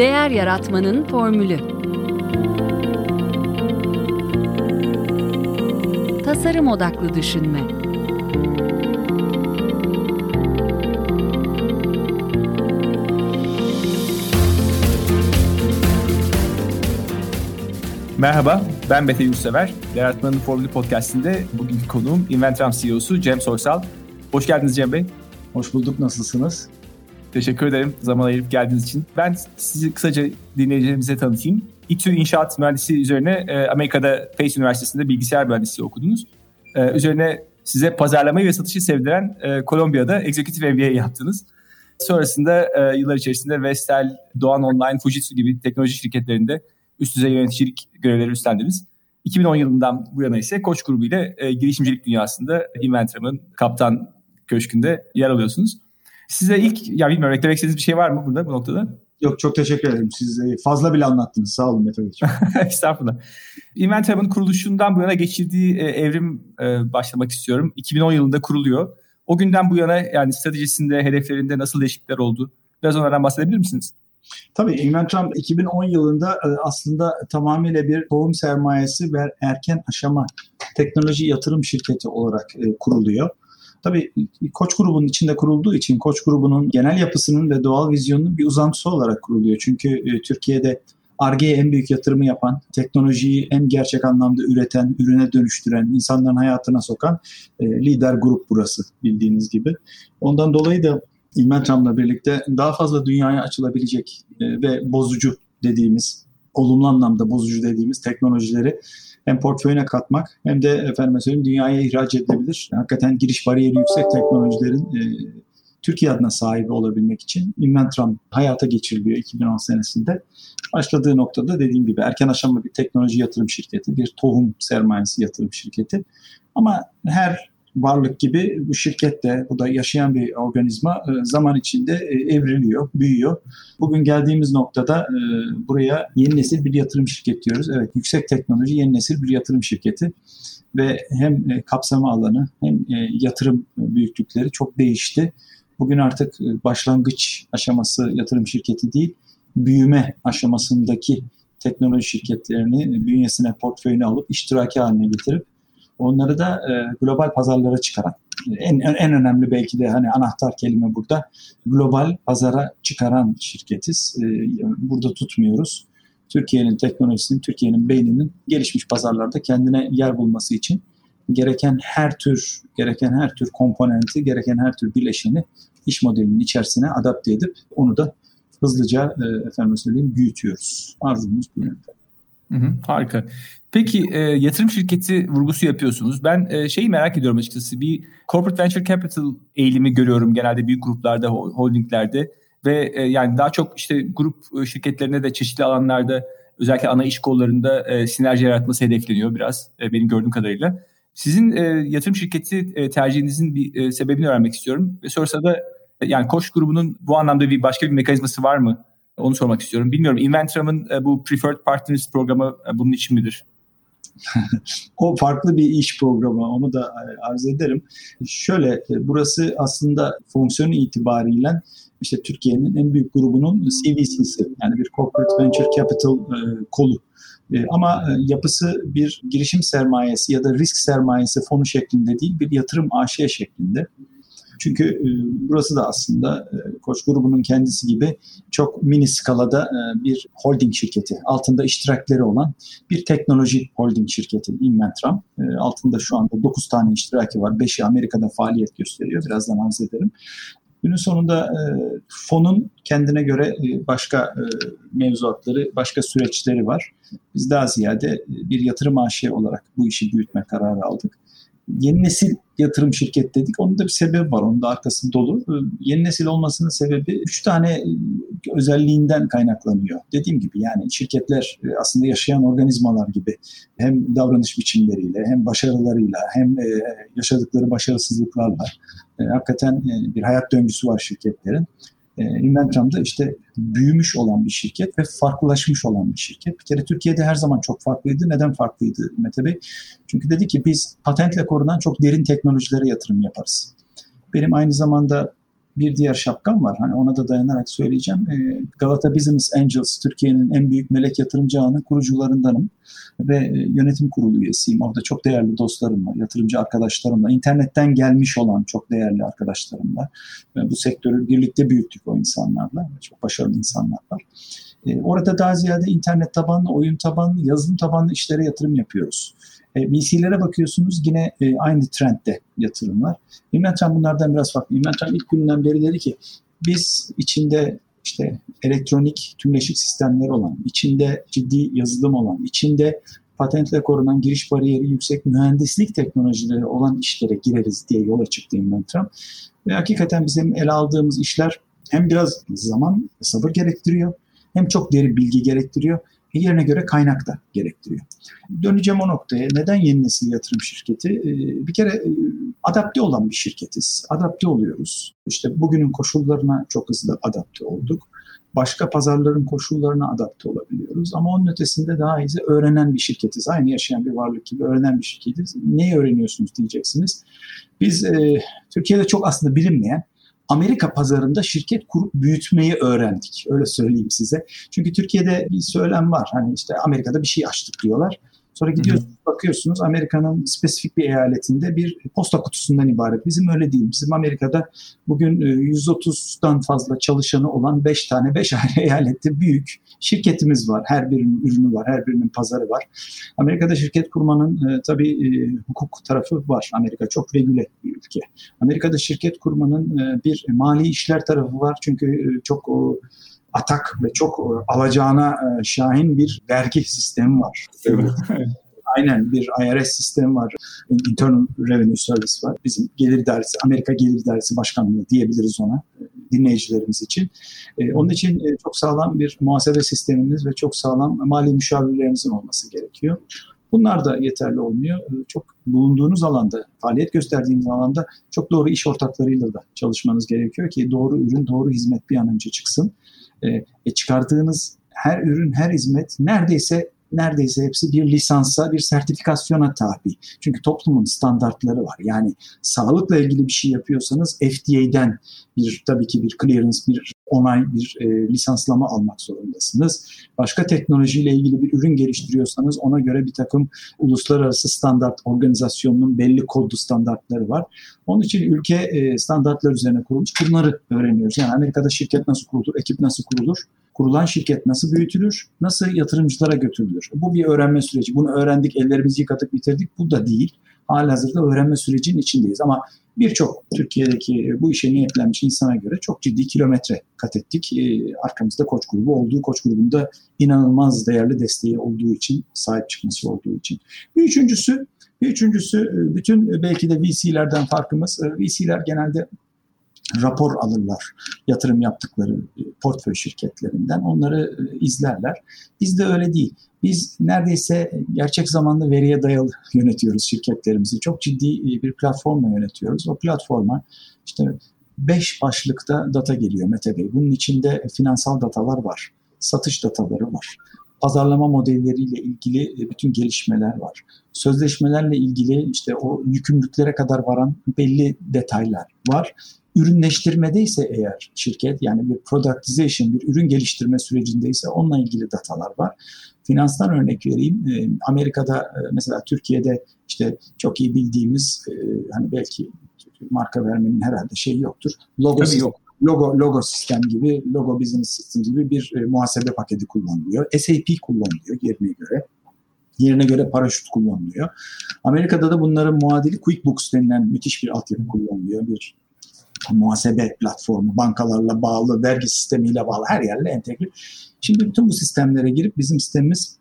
Değer Yaratmanın Formülü Tasarım Odaklı Düşünme Merhaba, ben Mete Yurtsever. Yaratmanın Formülü Podcast'inde bugünkü konuğum Inventram CEO'su Cem Soysal. Hoş geldiniz Cem Bey. Hoş bulduk, nasılsınız? Teşekkür ederim zaman ayırıp geldiğiniz için. Ben sizi kısaca dinleyicilerimize tanıtayım. İTÜ İnşaat Mühendisi üzerine e, Amerika'da Pace Üniversitesi'nde bilgisayar mühendisliği okudunuz. E, üzerine size pazarlamayı ve satışı sevdiren e, Kolombiya'da Executive MBA yaptınız. Sonrasında yıllar içerisinde Vestel, Doğan Online, Fujitsu gibi teknoloji şirketlerinde üst düzey yöneticilik görevleri üstlendiniz. 2010 yılından bu yana ise Koç grubu ile girişimcilik dünyasında Inventram'ın kaptan köşkünde yer alıyorsunuz. Size ilk, ya bilmiyorum eklemek istediğiniz bir şey var mı burada bu noktada? Yok çok teşekkür ederim. Siz fazla bile anlattınız. Sağ olun Mete Bey. Estağfurullah. Inventab'ın kuruluşundan bu yana geçirdiği e, evrim e, başlamak istiyorum. 2010 yılında kuruluyor. O günden bu yana yani stratejisinde, hedeflerinde nasıl değişiklikler oldu? Biraz onlardan bahsedebilir misiniz? Tabii Inventram 2010 yılında e, aslında tamamıyla bir tohum sermayesi ve erken aşama teknoloji yatırım şirketi olarak kuruluyor. Tabii Koç grubunun içinde kurulduğu için Koç grubunun genel yapısının ve doğal vizyonunun bir uzantısı olarak kuruluyor. Çünkü e, Türkiye'de ARGE'ye en büyük yatırımı yapan, teknolojiyi en gerçek anlamda üreten, ürüne dönüştüren, insanların hayatına sokan e, lider grup burası bildiğiniz gibi. Ondan dolayı da İlmentram'la birlikte daha fazla dünyaya açılabilecek e, ve bozucu dediğimiz, olumlu anlamda bozucu dediğimiz teknolojileri hem portföyüne katmak hem de efendim söyleyeyim dünyaya ihraç edilebilir. Hakikaten giriş bariyeri yüksek teknolojilerin e, Türkiye adına sahibi olabilmek için Inventram hayata geçiriliyor 2010 senesinde. Başladığı noktada dediğim gibi erken aşama bir teknoloji yatırım şirketi, bir tohum sermayesi yatırım şirketi. Ama her varlık gibi bu şirket de, bu da yaşayan bir organizma e, zaman içinde e, evriliyor, büyüyor. Bugün geldiğimiz noktada e, buraya yeni nesil bir yatırım şirketi diyoruz. Evet, yüksek teknoloji yeni nesil bir yatırım şirketi ve hem kapsama alanı hem yatırım büyüklükleri çok değişti. Bugün artık başlangıç aşaması yatırım şirketi değil, büyüme aşamasındaki teknoloji şirketlerini bünyesine, portföyüne alıp iştiraki haline getirip Onları da e, global pazarlara çıkaran en, en önemli belki de hani anahtar kelime burada global pazara çıkaran şirketiz. E, burada tutmuyoruz. Türkiye'nin teknolojisinin, Türkiye'nin beyninin gelişmiş pazarlarda kendine yer bulması için gereken her tür, gereken her tür komponenti, gereken her tür bileşeni iş modelinin içerisine adapte edip onu da hızlıca e, efendim söyleyeyim büyütüyoruz. Arzumuz bu yönde. Hı hı, harika. Peki e, yatırım şirketi vurgusu yapıyorsunuz. Ben e, şeyi merak ediyorum açıkçası. Bir corporate venture capital eğilimi görüyorum genelde büyük gruplarda, holdinglerde ve e, yani daha çok işte grup e, şirketlerine de çeşitli alanlarda özellikle ana iş kollarında e, sinerji yaratması hedefleniyor biraz e, benim gördüğüm kadarıyla. Sizin e, yatırım şirketi e, tercihinizin bir e, sebebini öğrenmek istiyorum ve sonrasında da e, yani Koç grubunun bu anlamda bir başka bir mekanizması var mı? Onu sormak istiyorum. Bilmiyorum Inventram'ın e, bu Preferred Partners programı e, bunun için midir? o farklı bir iş programı onu da e, arz ederim. Şöyle burası aslında fonksiyonu itibariyle işte Türkiye'nin en büyük grubunun CVC'si yani bir Corporate Venture Capital kolu. Ama yapısı bir girişim sermayesi ya da risk sermayesi fonu şeklinde değil bir yatırım AŞ şeklinde. Çünkü e, burası da aslında e, Koç grubunun kendisi gibi çok mini skalada e, bir holding şirketi. Altında iştirakleri olan bir teknoloji holding şirketi Inventram. Altında şu anda 9 tane iştiraki var. 5'i Amerika'da faaliyet gösteriyor. Birazdan arz ederim. Günün sonunda e, fonun kendine göre e, başka e, mevzuatları, başka süreçleri var. Biz daha ziyade bir yatırım aşı olarak bu işi büyütme kararı aldık yeni nesil yatırım şirket dedik. Onun da bir sebebi var. Onun da arkası dolu. Ee, yeni nesil olmasının sebebi üç tane e, özelliğinden kaynaklanıyor. Dediğim gibi yani şirketler e, aslında yaşayan organizmalar gibi hem davranış biçimleriyle hem başarılarıyla hem e, yaşadıkları başarısızlıklarla hakikaten bir hayat döngüsü var şirketlerin. E, Inventram'da işte büyümüş olan bir şirket ve farklılaşmış olan bir şirket. Bir kere Türkiye'de her zaman çok farklıydı. Neden farklıydı Mete Bey? Çünkü dedi ki biz patentle korunan çok derin teknolojilere yatırım yaparız. Benim aynı zamanda bir diğer şapkam var. Hani ona da dayanarak söyleyeceğim. E, Galata Business Angels Türkiye'nin en büyük melek yatırımcı ağının kurucularındanım ve e, yönetim kurulu üyesiyim. Orada çok değerli dostlarım var, yatırımcı arkadaşlarımla, internetten gelmiş olan çok değerli arkadaşlarımla. Ve bu sektörü birlikte büyüttük o insanlarla. Çok başarılı insanlar var. E, orada daha ziyade internet tabanlı, oyun tabanlı, yazılım tabanlı işlere yatırım yapıyoruz. E, VC'lere bakıyorsunuz yine e, aynı trendde yatırımlar. Inventam bunlardan biraz farklı. Inventam ilk günden beri dedi ki biz içinde işte elektronik tümleşik sistemler olan, içinde ciddi yazılım olan, içinde patentle korunan giriş bariyeri yüksek mühendislik teknolojileri olan işlere gireriz diye yola çıktı Inventam. Ve hakikaten bizim ele aldığımız işler hem biraz zaman sabır gerektiriyor hem çok derin bilgi gerektiriyor yerine göre kaynak da gerektiriyor. Döneceğim o noktaya. Neden yeni nesil yatırım şirketi? Ee, bir kere e, adapte olan bir şirketiz. Adapte oluyoruz. İşte bugünün koşullarına çok hızlı adapte olduk. Başka pazarların koşullarına adapte olabiliyoruz. Ama onun ötesinde daha iyi öğrenen bir şirketiz. Aynı yaşayan bir varlık gibi öğrenen bir şirketiz. Neyi öğreniyorsunuz diyeceksiniz. Biz e, Türkiye'de çok aslında bilinmeyen Amerika pazarında şirket kurup büyütmeyi öğrendik. Öyle söyleyeyim size. Çünkü Türkiye'de bir söylem var. Hani işte Amerika'da bir şey açtık diyorlar. Sonra gidiyorsunuz bakıyorsunuz Amerika'nın spesifik bir eyaletinde bir posta kutusundan ibaret. Bizim öyle değil. Bizim Amerika'da bugün 130'dan e, fazla çalışanı olan 5 tane 5 ayrı eyalette büyük şirketimiz var. Her birinin ürünü var, her birinin pazarı var. Amerika'da şirket kurmanın e, tabii e, hukuk tarafı var. Amerika çok regüle bir ülke. Amerika'da şirket kurmanın e, bir mali işler tarafı var. Çünkü e, çok o, atak ve çok e, alacağına e, şahin bir vergi sistemi var. Aynen bir IRS sistemi var. Internal Revenue Service var. Bizim gelir dersi, Amerika Gelir Dersi Başkanlığı diyebiliriz ona e, dinleyicilerimiz için. Onun için çok sağlam bir muhasebe sistemimiz ve çok sağlam mali müşavirlerimizin olması gerekiyor. Bunlar da yeterli olmuyor. Çok bulunduğunuz alanda, faaliyet gösterdiğiniz alanda çok doğru iş ortaklarıyla da çalışmanız gerekiyor ki doğru ürün, doğru hizmet bir an önce çıksın. E, e, çıkardığınız her ürün, her hizmet neredeyse neredeyse hepsi bir lisansa, bir sertifikasyona tabi. Çünkü toplumun standartları var. Yani sağlıkla ilgili bir şey yapıyorsanız FDA'den bir tabii ki bir clearance, bir onay, bir e, lisanslama almak zorundasınız. Başka teknolojiyle ilgili bir ürün geliştiriyorsanız ona göre bir takım uluslararası standart organizasyonunun belli kodlu standartları var. Onun için ülke e, standartlar üzerine kurulmuş. Bunları öğreniyoruz. Yani Amerika'da şirket nasıl kurulur, ekip nasıl kurulur, kurulan şirket nasıl büyütülür, nasıl yatırımcılara götürülür. Bu bir öğrenme süreci. Bunu öğrendik, ellerimizi yıkadık, bitirdik. Bu da değil. Halihazırda öğrenme sürecinin içindeyiz. Ama birçok Türkiye'deki bu işe niyetlenmiş insana göre çok ciddi kilometre kat ettik. E, arkamızda koç grubu olduğu, koç grubunda inanılmaz değerli desteği olduğu için, sahip çıkması olduğu için. Bir üçüncüsü, bir üçüncüsü e, bütün belki de VC'lerden farkımız, e, VC'ler genelde rapor alırlar yatırım yaptıkları e, portföy şirketlerinden. Onları e, izlerler. Biz de öyle değil. Biz neredeyse gerçek zamanlı veriye dayalı yönetiyoruz şirketlerimizi. Çok ciddi e, bir platformla yönetiyoruz. O platforma işte beş başlıkta data geliyor Mete Bey. Bunun içinde finansal datalar var. Satış dataları var. Pazarlama modelleriyle ilgili bütün gelişmeler var. Sözleşmelerle ilgili işte o yükümlülüklere kadar varan belli detaylar var ürünleştirmedeyse eğer şirket yani bir productization, bir ürün geliştirme sürecindeyse onunla ilgili datalar var. Finanstan örnek vereyim. Ee, Amerika'da e, mesela Türkiye'de işte çok iyi bildiğimiz e, hani belki marka vermenin herhalde şeyi yoktur. Logo Tabii yok. Logo, logo sistem gibi, logo business system gibi bir e, muhasebe paketi kullanılıyor. SAP kullanılıyor yerine göre yerine göre paraşüt kullanılıyor. Amerika'da da bunların muadili QuickBooks denilen müthiş bir altyapı kullanılıyor. Bir muhasebe platformu, bankalarla bağlı, vergi sistemiyle bağlı her yerle entegre. Şimdi bütün bu sistemlere girip bizim sistemimiz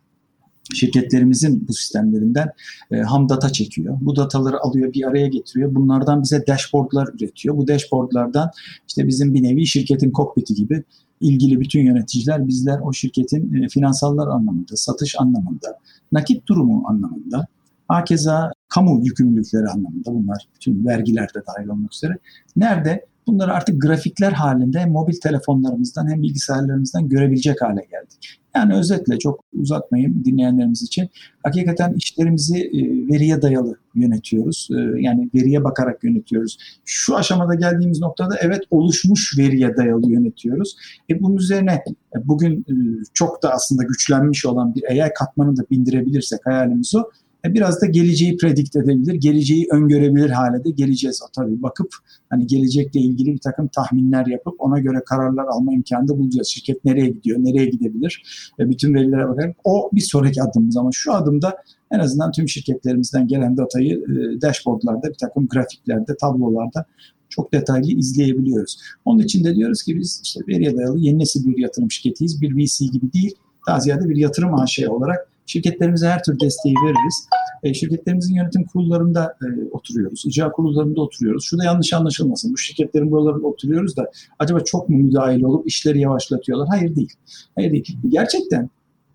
şirketlerimizin bu sistemlerinden e, ham data çekiyor. Bu dataları alıyor bir araya getiriyor. Bunlardan bize dashboardlar üretiyor. Bu dashboardlardan işte bizim bir nevi şirketin kokpiti gibi ilgili bütün yöneticiler bizler o şirketin e, finansallar anlamında, satış anlamında, nakit durumu anlamında, hakeza kamu yükümlülükleri anlamında bunlar bütün vergilerde dahil olmak üzere nerede bunları artık grafikler halinde hem mobil telefonlarımızdan hem bilgisayarlarımızdan görebilecek hale geldik. Yani özetle çok uzatmayayım dinleyenlerimiz için. Hakikaten işlerimizi e, veriye dayalı yönetiyoruz. E, yani veriye bakarak yönetiyoruz. Şu aşamada geldiğimiz noktada evet oluşmuş veriye dayalı yönetiyoruz. E bunun üzerine e, bugün çok da aslında güçlenmiş olan bir AI katmanı da bindirebilirsek hayalimiz o biraz da geleceği predikt edebilir, geleceği öngörebilir hale de geleceğiz. O tabii bakıp hani gelecekle ilgili bir takım tahminler yapıp ona göre kararlar alma imkanı da bulacağız. Şirket nereye gidiyor, nereye gidebilir? E, bütün verilere bakarak o bir sonraki adımımız ama şu adımda en azından tüm şirketlerimizden gelen datayı e, dashboardlarda, bir takım grafiklerde, tablolarda çok detaylı izleyebiliyoruz. Onun için de diyoruz ki biz işte veriye dayalı yeni nesil bir yatırım şirketiyiz. Bir VC gibi değil, daha ziyade bir yatırım AŞ olarak Şirketlerimize her tür desteği veririz. E, şirketlerimizin yönetim kurullarında e, oturuyoruz. İcra kurullarında oturuyoruz. Şurada yanlış anlaşılmasın. Bu şirketlerin buralarında oturuyoruz da acaba çok mu müdahil olup işleri yavaşlatıyorlar? Hayır değil. Hayır değil. Gerçekten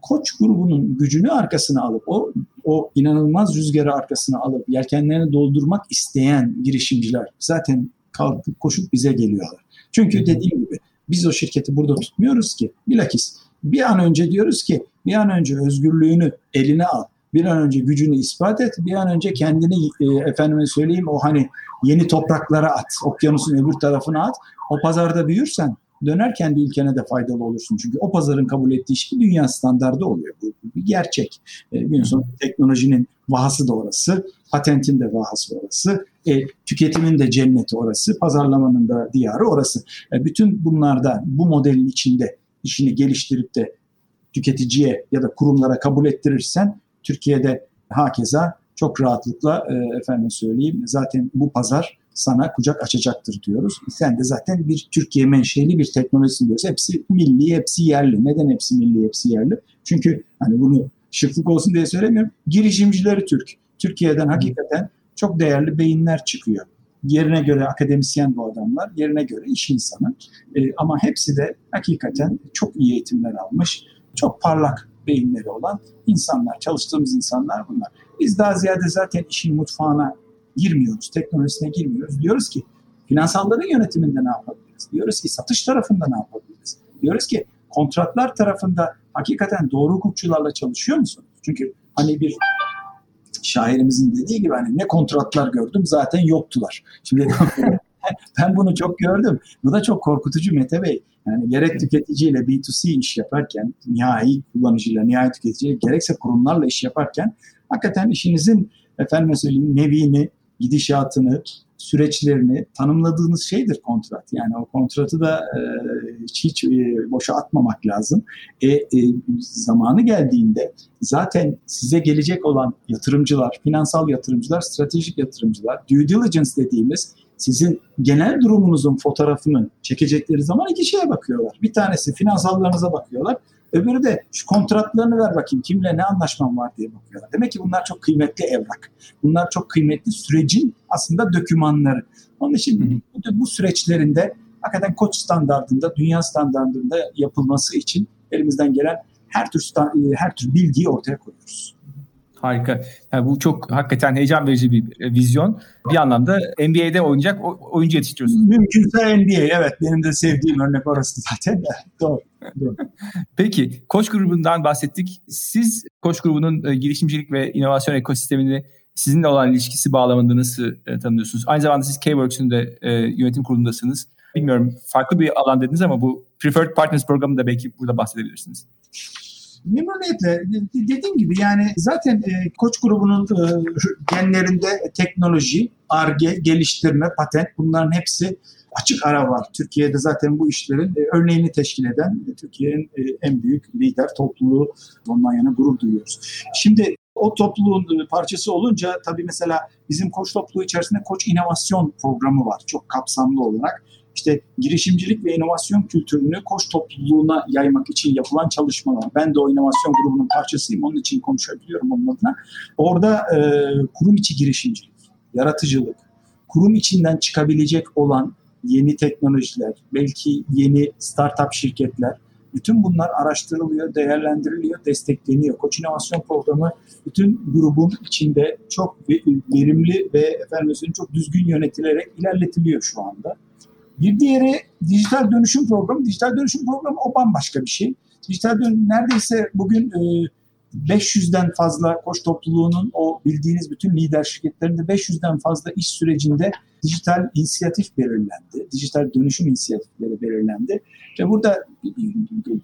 Koç grubunun gücünü arkasına alıp o o inanılmaz rüzgarı arkasına alıp yelkenlerini doldurmak isteyen girişimciler zaten kalkıp koşup bize geliyorlar. Çünkü dediğim gibi biz o şirketi burada tutmuyoruz ki. Bilakis bir an önce diyoruz ki bir an önce özgürlüğünü eline al. Bir an önce gücünü ispat et. Bir an önce kendini e, efendime söyleyeyim o hani yeni topraklara at. Okyanusun öbür tarafına at. O pazarda büyürsen döner kendi ülkene de faydalı olursun. Çünkü o pazarın kabul ettiği şey dünya standardı oluyor. Bu, bir gerçek. E, sonu teknolojinin vahası da orası, patentin de vahası orası, e, tüketimin de cenneti orası, pazarlamanın da diyarı orası. E, bütün bunlarda bu modelin içinde işini geliştirip de tüketiciye ya da kurumlara kabul ettirirsen Türkiye'de hakeza çok rahatlıkla e, efendim söyleyeyim zaten bu pazar sana kucak açacaktır diyoruz. Sen de zaten bir Türkiye menşeli bir teknolojisin diyoruz. Hepsi milli, hepsi yerli. Neden hepsi milli, hepsi yerli? Çünkü hani bunu şıklık olsun diye söylemiyorum. Girişimcileri Türk. Türkiye'den hakikaten çok değerli beyinler çıkıyor. Yerine göre akademisyen bu adamlar, yerine göre iş insanı. E, ama hepsi de hakikaten çok iyi eğitimler almış, çok parlak beyinleri olan insanlar, çalıştığımız insanlar bunlar. Biz daha ziyade zaten işin mutfağına girmiyoruz, teknolojisine girmiyoruz. Diyoruz ki finansalların yönetiminde ne yapabiliriz? Diyoruz ki satış tarafında ne yapabiliriz? Diyoruz ki kontratlar tarafında hakikaten doğru hukukçularla çalışıyor musunuz? Çünkü hani bir şairimizin dediği gibi hani ne kontratlar gördüm zaten yoktular. Şimdi ben bunu çok gördüm. Bu da çok korkutucu Mete Bey. Yani gerek tüketiciyle B2C iş yaparken, nihai kullanıcıyla, nihai tüketiciyle, gerekse kurumlarla iş yaparken hakikaten işinizin efendim söyleyeyim nevini, gidişatını, süreçlerini tanımladığınız şeydir kontrat. Yani o kontratı da e, hiç, hiç e, boşa atmamak lazım. E, e, zamanı geldiğinde zaten size gelecek olan yatırımcılar, finansal yatırımcılar, stratejik yatırımcılar, due diligence dediğimiz sizin genel durumunuzun fotoğrafını çekecekleri zaman iki şeye bakıyorlar. Bir tanesi finansallarınıza bakıyorlar. Öbürü de şu kontratlarını ver bakayım kimle ne anlaşmam var diye bakıyorlar. Demek ki bunlar çok kıymetli evrak. Bunlar çok kıymetli sürecin aslında dökümanları. Onun için bu, bu süreçlerinde hakikaten koç standartında, dünya standartında yapılması için elimizden gelen her tür her tür bilgiyi ortaya koyuyoruz. Harika. Yani bu çok hakikaten heyecan verici bir e, vizyon. Bir anlamda NBA'de oynayacak oyuncu yetiştiriyorsunuz. Mümkünse NBA evet. Benim de sevdiğim örnek orası zaten. Doğru. Doğru. Peki Koç grubundan bahsettik. Siz Koç grubunun e, girişimcilik ve inovasyon ekosistemini sizinle olan ilişkisi bağlamında nasıl e, tanımlıyorsunuz? Aynı zamanda siz K-Works'ün de e, yönetim kurulundasınız. Bilmiyorum farklı bir alan dediniz ama bu Preferred Partners programında belki burada bahsedebilirsiniz. Memnuniyetle dediğim gibi yani zaten e, Koç grubunun e, genlerinde teknoloji, ARGE, geliştirme, patent bunların hepsi açık ara var. Türkiye'de zaten bu işlerin e, örneğini teşkil eden e, Türkiye'nin e, en büyük lider topluluğu ondan yana gurur duyuyoruz. Şimdi o topluluğun e, parçası olunca tabii mesela bizim koç topluluğu içerisinde koç inovasyon programı var çok kapsamlı olarak işte girişimcilik ve inovasyon kültürünü koç topluluğuna yaymak için yapılan çalışmalar. Ben de o inovasyon grubunun parçasıyım. Onun için konuşabiliyorum onun adına. Orada e, kurum içi girişimcilik, yaratıcılık, kurum içinden çıkabilecek olan yeni teknolojiler, belki yeni startup şirketler, bütün bunlar araştırılıyor, değerlendiriliyor, destekleniyor. Koç İnovasyon Programı bütün grubun içinde çok verimli ve efendim çok düzgün yönetilerek ilerletiliyor şu anda. Bir diğeri dijital dönüşüm programı. Dijital dönüşüm programı o bambaşka bir şey. Dijital dönüşüm neredeyse bugün e, 500'den fazla koç topluluğunun o bildiğiniz bütün lider şirketlerinde 500'den fazla iş sürecinde dijital inisiyatif belirlendi. Dijital dönüşüm inisiyatifleri belirlendi. Ve burada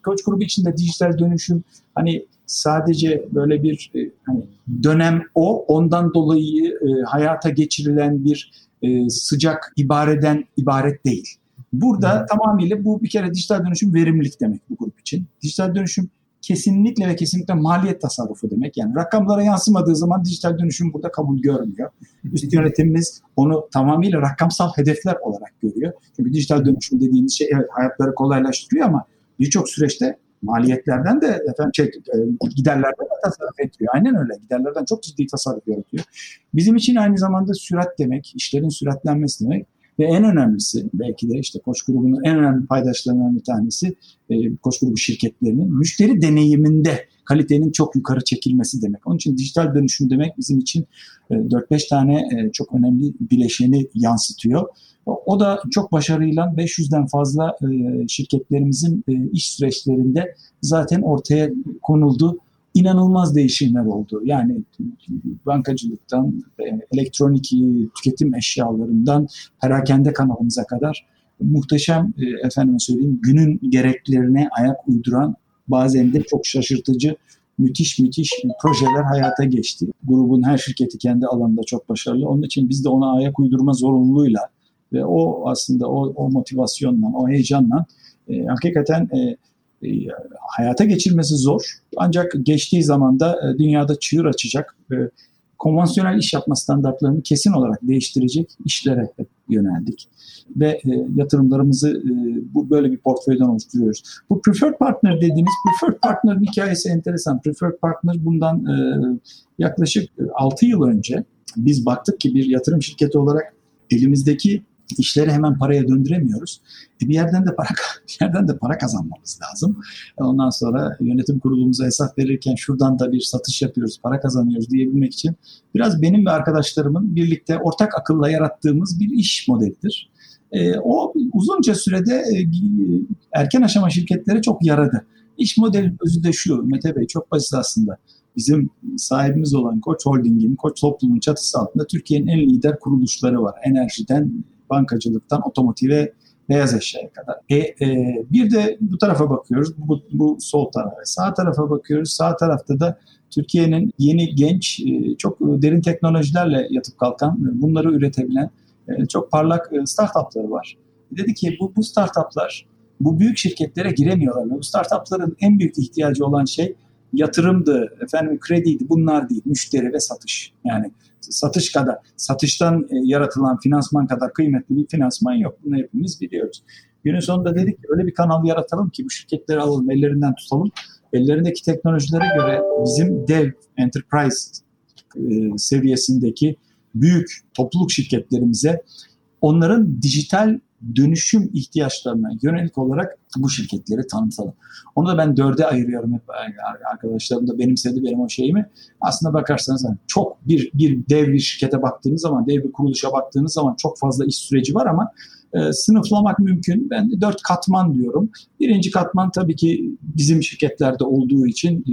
koç grubu içinde dijital dönüşüm hani sadece böyle bir e, hani dönem o ondan dolayı e, hayata geçirilen bir e, sıcak ibareden ibaret değil. Burada hmm. tamamıyla bu bir kere dijital dönüşüm verimlilik demek bu grup için. Dijital dönüşüm kesinlikle ve kesinlikle maliyet tasarrufu demek. Yani rakamlara yansımadığı zaman dijital dönüşüm burada kabul görmüyor. Üst yönetimimiz onu tamamıyla rakamsal hedefler olarak görüyor. Çünkü dijital dönüşüm dediğimiz şey evet hayatları kolaylaştırıyor ama birçok süreçte maliyetlerden de efendim şey, giderlerden de tasarruf ediyor. Aynen öyle. Giderlerden çok ciddi tasarruf yaratıyor. Bizim için aynı zamanda sürat demek, işlerin süratlenmesi demek. Ve en önemlisi belki de işte Koç grubunun en önemli paydaşlarından bir tanesi e, Koç grubu şirketlerinin müşteri deneyiminde kalitenin çok yukarı çekilmesi demek. Onun için dijital dönüşüm demek bizim için e, 4-5 tane e, çok önemli bileşeni yansıtıyor. O da çok başarıyla 500'den fazla e, şirketlerimizin e, iş süreçlerinde zaten ortaya konuldu inanılmaz değişimler oldu. Yani bankacılıktan, e, elektronik e, tüketim eşyalarından perakende kanalımıza kadar muhteşem e, efendime söyleyeyim günün gereklerine ayak uyduran bazen de çok şaşırtıcı müthiş müthiş projeler hayata geçti. Grubun her şirketi kendi alanında çok başarılı. Onun için biz de ona ayak uydurma zorunluluğuyla ve o aslında o, o motivasyonla, o heyecanla e, hakikaten e, e, hayata geçirmesi zor. Ancak geçtiği zaman da e, dünyada çığır açacak, e, konvansiyonel iş yapma standartlarını kesin olarak değiştirecek işlere yöneldik. Ve e, yatırımlarımızı e, bu böyle bir portföyden oluşturuyoruz. Bu preferred partner dediğimiz preferred partner hikayesi enteresan. Preferred partner bundan e, yaklaşık 6 yıl önce biz baktık ki bir yatırım şirketi olarak elimizdeki işleri hemen paraya döndüremiyoruz. E bir yerden de para bir yerden de para kazanmamız lazım. E ondan sonra yönetim kurulumuza hesap verirken şuradan da bir satış yapıyoruz, para kazanıyoruz diyebilmek için biraz benim ve arkadaşlarımın birlikte ortak akılla yarattığımız bir iş modelidir. E, o uzunca sürede e, erken aşama şirketlere çok yaradı. İş modeli özü de şu Mete Bey çok basit aslında. Bizim sahibimiz olan Koç Holding'in, Koç Toplum'un çatısı altında Türkiye'nin en lider kuruluşları var. Enerjiden bankacılıktan otomotive beyaz eşyaya kadar. E, e, bir de bu tarafa bakıyoruz. Bu, bu sol tarafa. Sağ tarafa bakıyoruz. Sağ tarafta da Türkiye'nin yeni genç e, çok derin teknolojilerle yatıp kalkan bunları üretebilen e, çok parlak e, startupları var. Dedi ki bu, bu startuplar bu büyük şirketlere giremiyorlar. Bu startupların en büyük ihtiyacı olan şey yatırımdı, efendim krediydi bunlar değil, müşteri ve satış. Yani satış kadar, satıştan e, yaratılan finansman kadar kıymetli bir finansman yok. Bunu hepimiz biliyoruz. Günün sonunda dedik ki öyle bir kanal yaratalım ki bu şirketleri alalım, ellerinden tutalım. Ellerindeki teknolojilere göre bizim dev, enterprise e, seviyesindeki büyük topluluk şirketlerimize onların dijital dönüşüm ihtiyaçlarına yönelik olarak bu şirketleri tanıtalım. Onu da ben dörde ayırıyorum hep arkadaşlarım da benimsedi benim o şeyimi. Aslında bakarsanız yani çok bir, bir dev bir şirkete baktığınız zaman, dev bir kuruluşa baktığınız zaman çok fazla iş süreci var ama e, sınıflamak mümkün. Ben dört katman diyorum. Birinci katman tabii ki bizim şirketlerde olduğu için e,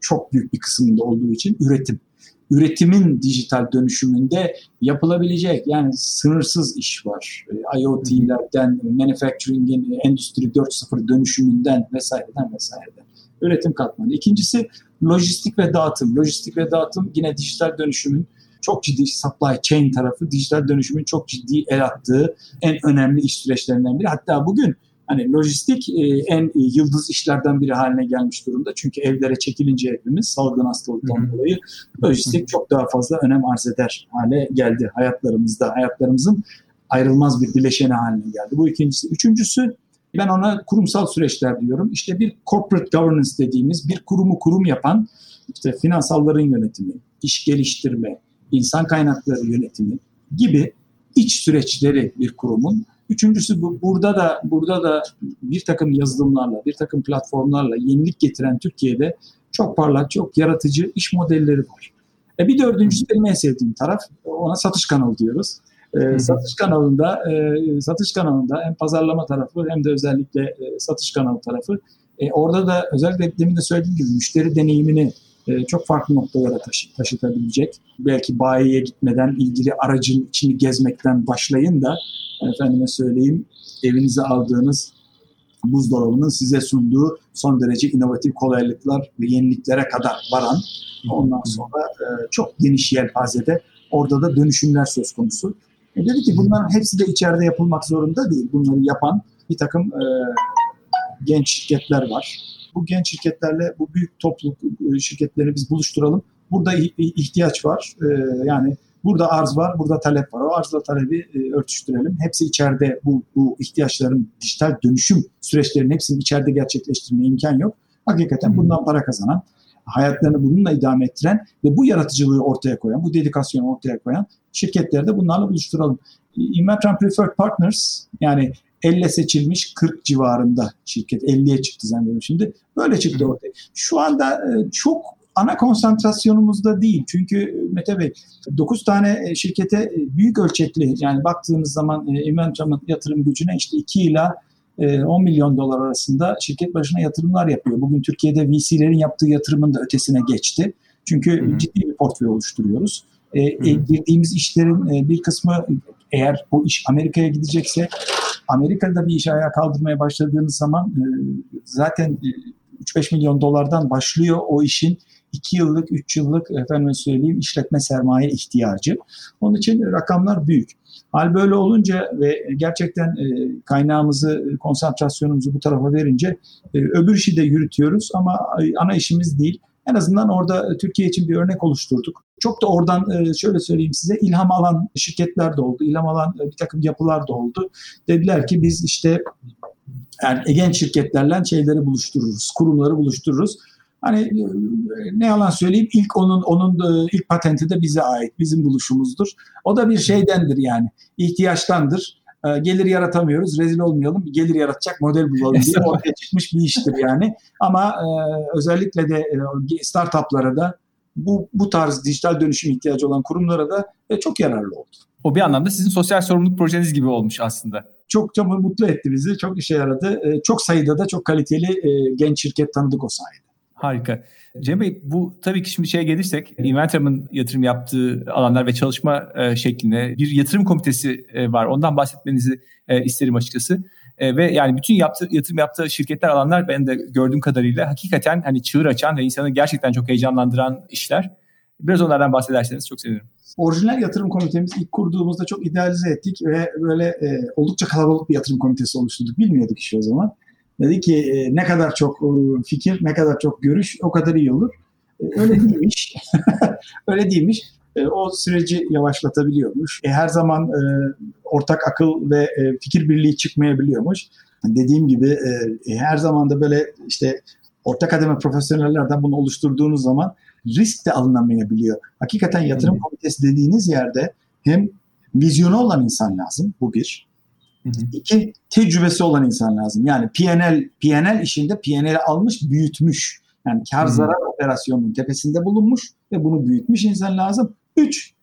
çok büyük bir kısmında olduğu için üretim üretimin dijital dönüşümünde yapılabilecek yani sınırsız iş var. E, IoT'lerden, manufacturing'in Endüstri 4.0 dönüşümünden vesaireden vesaireden. Üretim katmanı. İkincisi lojistik ve dağıtım. Lojistik ve dağıtım yine dijital dönüşümün çok ciddi supply chain tarafı dijital dönüşümün çok ciddi el attığı en önemli iş süreçlerinden biri. Hatta bugün hani lojistik e, en yıldız işlerden biri haline gelmiş durumda. Çünkü evlere çekilince hepimiz salgın hastalıktan dolayı lojistik çok daha fazla önem arz eder hale geldi hayatlarımızda. Hayatlarımızın ayrılmaz bir bileşeni haline geldi. Bu ikincisi. Üçüncüsü ben ona kurumsal süreçler diyorum. İşte bir corporate governance dediğimiz bir kurumu kurum yapan işte finansalların yönetimi, iş geliştirme, insan kaynakları yönetimi gibi iç süreçleri bir kurumun Üçüncüsü bu, burada da burada da bir takım yazılımlarla, bir takım platformlarla yenilik getiren Türkiye'de çok parlak, çok yaratıcı iş modelleri var. E bir dördüncüsü benim en sevdiğim taraf, ona satış kanalı diyoruz. E, satış kanalında e, satış kanalında hem pazarlama tarafı hem de özellikle e, satış kanalı tarafı e, orada da özellikle demin de söylediğim gibi müşteri deneyimini e, çok farklı noktalara taşı, taşıtabilecek. Belki bayiye gitmeden ilgili aracın içini gezmekten başlayın da efendime söyleyeyim evinize aldığınız buzdolabının size sunduğu son derece inovatif kolaylıklar ve yeniliklere kadar varan ondan sonra e, çok geniş yelpazede orada da dönüşümler söz konusu. E dedi ki bunların hepsi de içeride yapılmak zorunda değil. Bunları yapan bir takım e, genç şirketler var. Bu genç şirketlerle bu büyük topluluk e, şirketlerini biz buluşturalım. Burada ihtiyaç var. E, yani burada arz var, burada talep var. O arzla talebi e, örtüştürelim. Hepsi içeride bu, bu ihtiyaçların dijital dönüşüm süreçlerinin hepsini içeride gerçekleştirmeye imkan yok. Hakikaten bundan para kazanan, hayatlarını bununla idame ettiren ve bu yaratıcılığı ortaya koyan, bu dedikasyonu ortaya koyan şirketleri de bunlarla buluşturalım. Inventran Preferred Partners yani elle seçilmiş 40 civarında şirket 50'ye çıktı zannediyorum şimdi. Böyle çıktı ortaya. Şu anda e, çok ana konsantrasyonumuzda değil. Çünkü Mete Bey 9 tane e, şirkete e, büyük ölçekli yani baktığımız zaman Inventram'ın yatırım gücüne işte 2 ila 10 milyon dolar arasında şirket başına yatırımlar yapıyor. Bugün Türkiye'de VC'lerin yaptığı yatırımın da ötesine geçti. Çünkü Hı-hı. ciddi bir portföy oluşturuyoruz. E, e, girdiğimiz işlerin e, bir kısmı eğer bu iş Amerika'ya gidecekse Amerika'da bir iş ayağa kaldırmaya başladığınız zaman e, zaten 3-5 milyon dolardan başlıyor o işin 2 yıllık, 3 yıllık efendim söyleyeyim işletme sermaye ihtiyacı. Onun için rakamlar büyük. Hal böyle olunca ve gerçekten e, kaynağımızı, konsantrasyonumuzu bu tarafa verince e, öbür işi de yürütüyoruz ama ana işimiz değil. En azından orada Türkiye için bir örnek oluşturduk. Çok da oradan e, şöyle söyleyeyim size ilham alan şirketler de oldu, ilham alan e, bir takım yapılar da oldu. Dediler ki biz işte yani genç şirketlerle şeyleri buluştururuz, kurumları buluştururuz. Hani e, ne yalan söyleyeyim ilk onun onun ilk patenti de bize ait, bizim buluşumuzdur. O da bir şeydendir yani, ihtiyaçtandır. Gelir yaratamıyoruz, rezil olmayalım, gelir yaratacak model bulalım diye ortaya çıkmış bir iştir yani. Ama özellikle de startuplara da bu, bu tarz dijital dönüşüm ihtiyacı olan kurumlara da e, çok yararlı oldu. O bir anlamda sizin sosyal sorumluluk projeniz gibi olmuş aslında. Çok çok mutlu etti bizi. Çok işe yaradı. E, çok sayıda da çok kaliteli e, genç şirket tanıdık o sayede. Harika. Cem Bey bu tabii ki şimdi şeye gelirsek Inventram'ın yatırım yaptığı alanlar ve çalışma e, şeklinde bir yatırım komitesi e, var. Ondan bahsetmenizi e, isterim açıkçası. E, ve yani bütün yaptığı, yatırım yaptığı şirketler alanlar ben de gördüğüm kadarıyla hakikaten hani çığır açan ve insanı gerçekten çok heyecanlandıran işler. Biraz onlardan bahsederseniz çok sevinirim. Orijinal yatırım komitemiz ilk kurduğumuzda çok idealize ettik ve böyle e, oldukça kalabalık bir yatırım komitesi oluşturduk. Bilmiyorduk işi o zaman. Dedi ki e, ne kadar çok e, fikir, ne kadar çok görüş o kadar iyi olur. E, öyle değilmiş. öyle değilmiş. E, o süreci yavaşlatabiliyormuş. E, her zaman e, ortak akıl ve e, fikir birliği çıkmayabiliyormuş. Dediğim gibi e, e, her zaman da böyle işte orta kademe profesyonellerden bunu oluşturduğunuz zaman risk de alınamayabiliyor. Hakikaten yatırım hmm. komitesi dediğiniz yerde hem vizyonu olan insan lazım bu bir. Hı İki tecrübesi olan insan lazım. Yani PNL PNL işinde PNL'i almış, büyütmüş. Yani kar zarar operasyonunun tepesinde bulunmuş ve bunu büyütmüş insan lazım. Üç,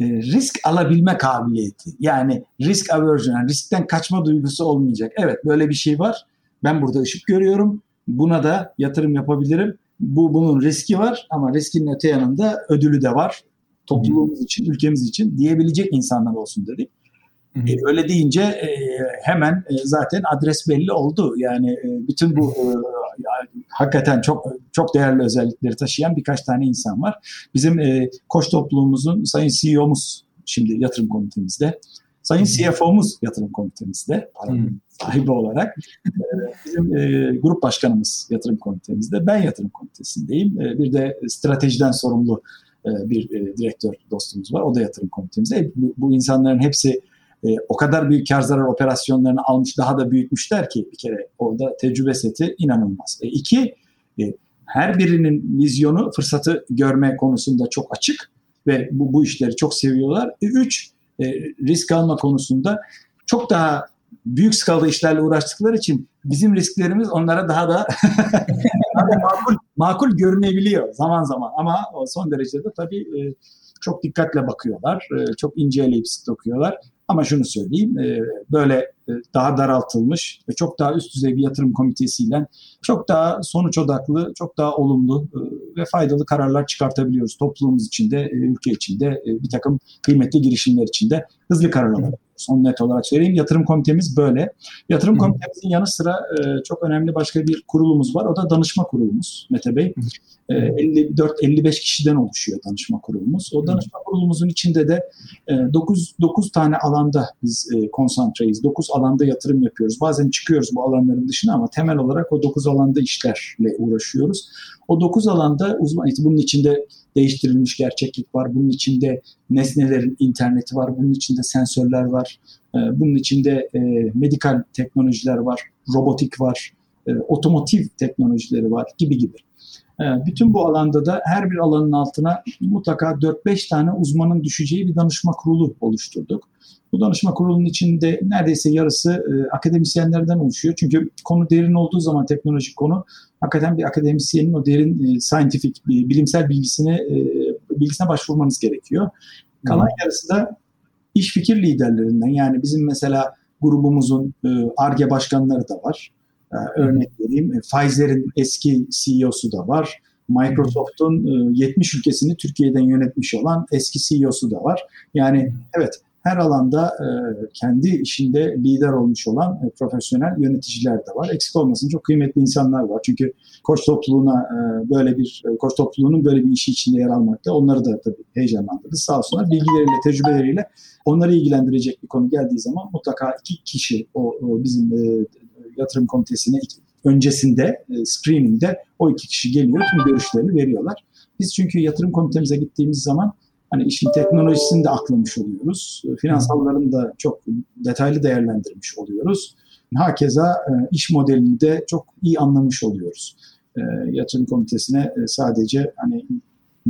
e, risk alabilme kabiliyeti. Yani risk aversion, yani riskten kaçma duygusu olmayacak. Evet böyle bir şey var. Ben burada ışık görüyorum. Buna da yatırım yapabilirim. Bu bunun riski var ama riskin öte yanında ödülü de var. Topluluğumuz için, ülkemiz için diyebilecek insanlar olsun dedik. E, öyle deyince e, hemen e, zaten adres belli oldu. Yani e, bütün bu e, hakikaten çok çok değerli özellikleri taşıyan birkaç tane insan var. Bizim e, koç topluluğumuzun sayın CEO'muz şimdi yatırım komitemizde. Sayın CFO'muz yatırım komitemizde paranın sahibi olarak. E, bizim e, grup başkanımız yatırım komitemizde. Ben yatırım komitesindeyim. E, bir de stratejiden sorumlu e, bir e, direktör dostumuz var. O da yatırım komitemizde. E, bu, bu insanların hepsi e, o kadar büyük kar zarar operasyonlarını almış daha da büyütmüşler ki bir kere orada tecrübe seti inanılmaz. E, iki, e, her birinin vizyonu fırsatı görme konusunda çok açık ve bu, bu işleri çok seviyorlar. E, üç, e, risk alma konusunda çok daha büyük skalada işlerle uğraştıkları için bizim risklerimiz onlara daha da makul, makul görünebiliyor zaman zaman ama son derecede tabii e, çok dikkatle bakıyorlar. E, çok inceleyip sık dokuyorlar. Ama şunu söyleyeyim, e, böyle e, daha daraltılmış ve çok daha üst düzey bir yatırım komitesiyle çok daha sonuç odaklı, çok daha olumlu e, ve faydalı kararlar çıkartabiliyoruz. Toplumumuz içinde, ülke içinde, bir takım kıymetli girişimler içinde hızlı karar alabiliyoruz. Onu net olarak söyleyeyim. Yatırım komitemiz böyle. Yatırım komitemizin yanı sıra çok önemli başka bir kurulumuz var. O da danışma kurulumuz Mete Bey. 54-55 kişiden oluşuyor danışma kurulumuz. O danışma kurulumuzun içinde de 9, 9 tane alanda biz konsantreyiz. 9 alanda yatırım yapıyoruz. Bazen çıkıyoruz bu alanların dışına ama temel olarak o 9 alanda işlerle uğraşıyoruz. O 9 alanda uzman, bunun içinde değiştirilmiş gerçeklik var. Bunun içinde nesnelerin interneti var. Bunun içinde sensörler var. Bunun içinde medikal teknolojiler var. Robotik var. Otomotiv teknolojileri var gibi gibi. Bütün bu alanda da her bir alanın altına mutlaka 4-5 tane uzmanın düşeceği bir danışma kurulu oluşturduk. Bu danışma kurulunun içinde neredeyse yarısı e, akademisyenlerden oluşuyor. Çünkü konu derin olduğu zaman teknolojik konu hakikaten bir akademisyenin o derin e, scientific, bilimsel bilgisine e, bilgisine başvurmanız gerekiyor. Kalan hmm. yarısı da iş fikir liderlerinden yani bizim mesela grubumuzun ARGE e, başkanları da var. E, örnek vereyim e, Pfizer'in eski CEO'su da var. Microsoft'un 70 ülkesini Türkiye'den yönetmiş olan eski CEO'su da var. Yani evet her alanda e, kendi işinde lider olmuş olan e, profesyonel yöneticiler de var. Eksik olmasın çok kıymetli insanlar var. Çünkü koç topluluğuna e, böyle bir e, koç topluluğunun böyle bir işi içinde yer almakta onları da tabii heyecanlandırdı. Sağ olsunlar bilgileriyle, tecrübeleriyle onları ilgilendirecek bir konu geldiği zaman mutlaka iki kişi o, o bizim yatırım komitesine öncesinde screening'de o iki kişi geliyor tüm görüşlerini veriyorlar. Biz çünkü yatırım komitemize gittiğimiz zaman hani işin teknolojisini de aklamış oluyoruz. Finansallarını da çok detaylı değerlendirmiş oluyoruz. Hakeza e, iş modelini de çok iyi anlamış oluyoruz. E, yatırım komitesine e, sadece hani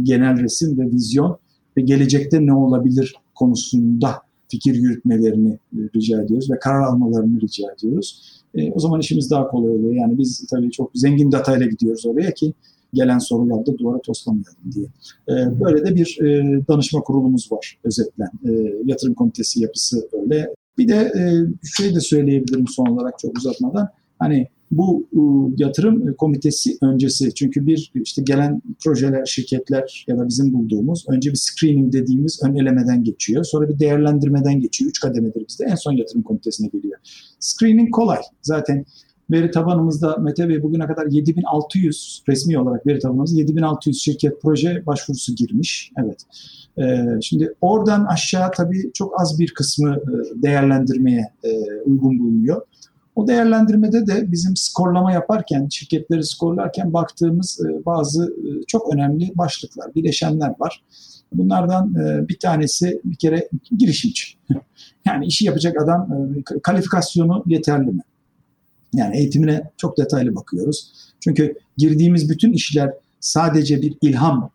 genel resim ve vizyon ve gelecekte ne olabilir konusunda fikir yürütmelerini rica ediyoruz ve karar almalarını rica ediyoruz. o zaman işimiz daha kolay oluyor. Yani biz tabii çok zengin datayla gidiyoruz oraya ki gelen sorularda duvara toslamayalım diye. E, böyle de bir e, danışma kurulumuz var özetlen. E, yatırım komitesi yapısı öyle. Bir de e, şey de söyleyebilirim son olarak çok uzatmadan. Hani bu e, yatırım komitesi öncesi çünkü bir işte gelen projeler, şirketler ya da bizim bulduğumuz önce bir screening dediğimiz ön elemeden geçiyor. Sonra bir değerlendirmeden geçiyor. Üç kademedir bizde. En son yatırım komitesine geliyor. Screening kolay. Zaten Veri tabanımızda Mete Bey bugüne kadar 7600 resmi olarak veri tabanımızda 7600 şirket proje başvurusu girmiş. Evet. Ee, şimdi oradan aşağı tabii çok az bir kısmı e, değerlendirmeye e, uygun bulunuyor. O değerlendirmede de bizim skorlama yaparken, şirketleri skorlarken baktığımız e, bazı çok önemli başlıklar, bileşenler var. Bunlardan bir tanesi bir kere girişimci. Yani işi yapacak adam kalifikasyonu yeterli mi? Yani eğitimine çok detaylı bakıyoruz. Çünkü girdiğimiz bütün işler sadece bir ilhamın